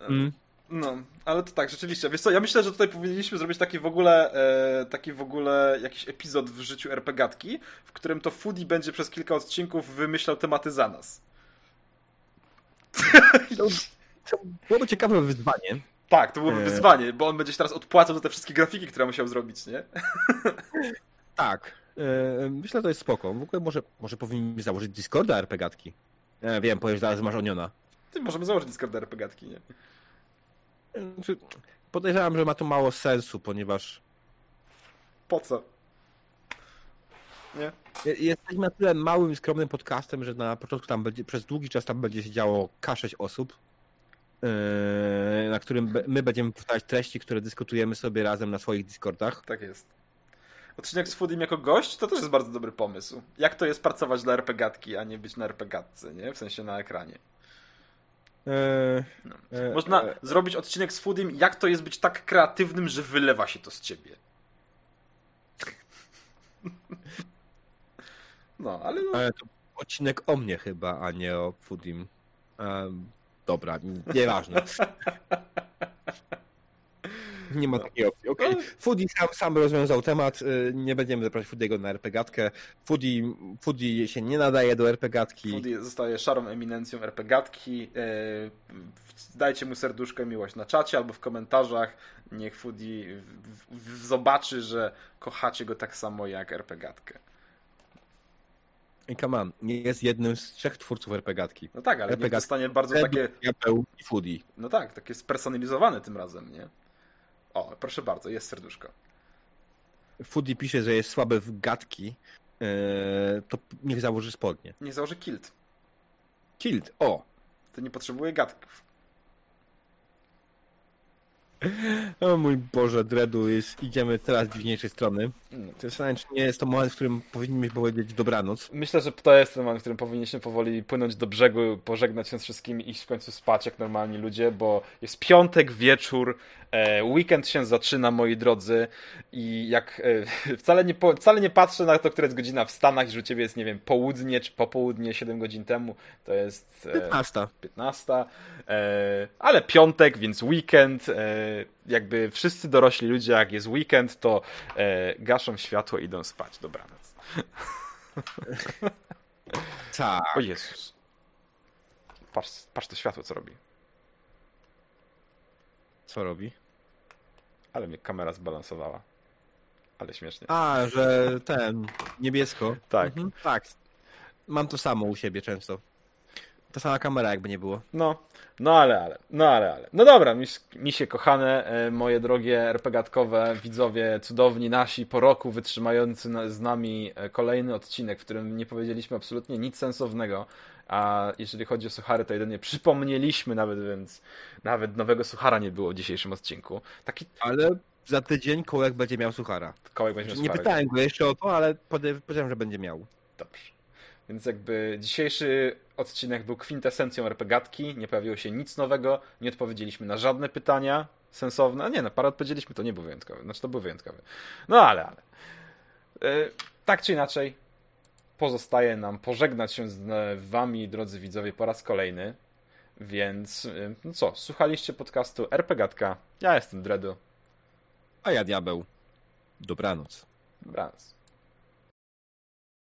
Mm. No, ale to tak, rzeczywiście. Wiesz co, ja myślę, że tutaj powinniśmy zrobić taki w ogóle e, taki w ogóle jakiś epizod w życiu RPGatki, w którym to Foodie będzie przez kilka odcinków wymyślał tematy za nas. To byłoby ciekawe wyzwanie. Tak, to byłoby e... wyzwanie, bo on będzie się teraz odpłacał za te wszystkie grafiki, które musiał zrobić, nie? tak. E, myślę, że to jest spoko. W ogóle może, może powinniśmy założyć Discorda RPGatki. Ja wiem, powiesz zaraz masz Oniona. Ty możemy założyć Discorda RPGatki, nie? Znaczy, podejrzewam, że ma to mało sensu, ponieważ... Po co? Nie? Jesteśmy na tyle małym, skromnym podcastem, że na początku tam będzie, przez długi czas tam będzie się działo K6 osób. Yy, na którym my będziemy powtarzać treści, które dyskutujemy sobie razem na swoich Discordach. Tak jest. Odcinek z Foodim jako gość to też jest bardzo dobry pomysł. Jak to jest pracować dla RPGatki, a nie być na RPGatce, nie? W sensie na ekranie. Eee, no. eee, Można zrobić odcinek z Foodim, jak to jest być tak kreatywnym, że wylewa się to z ciebie. No, ale... No. ale to odcinek o mnie chyba, a nie o Foodim. Um, dobra, nieważne. Nie ma takiej opcji. Okay. Foodie sam, sam rozwiązał temat. y, Nie będziemy zapraszać Foodiego na RPGatkę. Foodie, Foodie się nie nadaje do RPGatki. Foodie zostaje szarą eminencją RPGatki. E, Dajcie mu serduszko i miłość na czacie albo w komentarzach. Niech Foodie w- w- zobaczy, że kochacie go tak samo jak RPGatkę. Come on, nie jest jednym z trzech twórców RPGatki. No tak, ale RPGatki. dostanie bardzo takie, Diabeł i Foodie. no tak, takie spersonalizowane tym razem, nie? O, proszę bardzo, jest serduszko. Foodie pisze, że jest słaby w gadki, e, to niech założy spodnie. Niech założy kilt. Kilt, o! To nie potrzebuje gadków. O mój Boże, Dredu, jest, idziemy teraz dziwniejszej strony. Się, czy nie jest to moment, w którym powinniśmy powiedzieć dobranoc. Myślę, że to jest ten moment, w którym powinniśmy powoli płynąć do brzegu, pożegnać się z wszystkimi i iść w końcu spać jak normalni ludzie, bo jest piątek, wieczór, e, weekend się zaczyna, moi drodzy i jak e, wcale, nie, wcale nie patrzę na to, która jest godzina w Stanach, że u Ciebie jest, nie wiem, południe czy popołudnie 7 godzin temu, to jest... E, 15. 15, e, ale piątek, więc weekend. E, jakby wszyscy dorośli ludzie, jak jest weekend, to e, gaszą światło i idą spać. Dobranoc. Tak. O Jezus. Patrz, patrz to światło, co robi. Co robi? Ale mnie kamera zbalansowała. Ale śmiesznie. A, że ten, niebiesko. Tak. Mhm, tak. Mam to samo u siebie często. Ta sama kamera jakby nie było. No, no ale, ale, no ale, ale. No dobra, mis, misie kochane, e, moje drogie RPGatkowe widzowie, cudowni nasi, po roku wytrzymający z nami e, kolejny odcinek, w którym nie powiedzieliśmy absolutnie nic sensownego, a jeżeli chodzi o suchary, to jedynie przypomnieliśmy nawet, więc nawet nowego suchara nie było w dzisiejszym odcinku. Taki Ale za tydzień kołek będzie miał suchara. kołek będzie Nie sucharek. pytałem go jeszcze o to, ale powiedziałem, że będzie miał. Dobrze. Więc jakby dzisiejszy odcinek był kwintesencją RPGatki, nie pojawiło się nic nowego, nie odpowiedzieliśmy na żadne pytania sensowne. A nie, na parę odpowiedzieliśmy, to nie był wyjątkowy. Znaczy to był wyjątkowy. No ale, ale. E, tak czy inaczej, pozostaje nam pożegnać się z e, wami, drodzy widzowie, po raz kolejny. Więc, e, no co, słuchaliście podcastu RPGatka. Ja jestem Dredu. A ja diabeł. Dobranoc. Dobranoc.